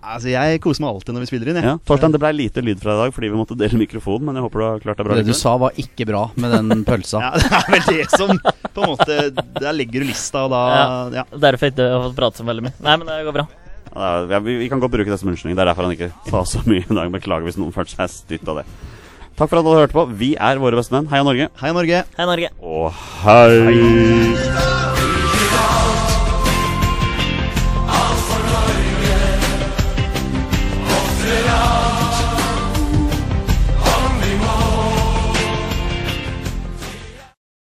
C: Altså, jeg koser meg alltid når vi spiller inn, jeg.
A: Ja. Torstein, det ble lite lyd fra i dag fordi vi måtte dele mikrofon, men jeg håper du har klart deg bra.
D: Det du sa var ikke bra med den pølsa.
C: Ja, det er vel det som på en måte Der legger du lista, og da Ja.
B: Derfor ikke jeg har fått prate så veldig mye. Nei, men det går bra.
A: Ja, ja, vi, vi kan godt bruke det som unnskyldning. Det er derfor han ikke sa så mye i dag. Beklager hvis noen følte seg stytt av det. Takk for at dere hørte på. Vi er våre beste menn. Heia Norge.
C: Hei, Norge.
B: Hei, Norge.
A: Og hei!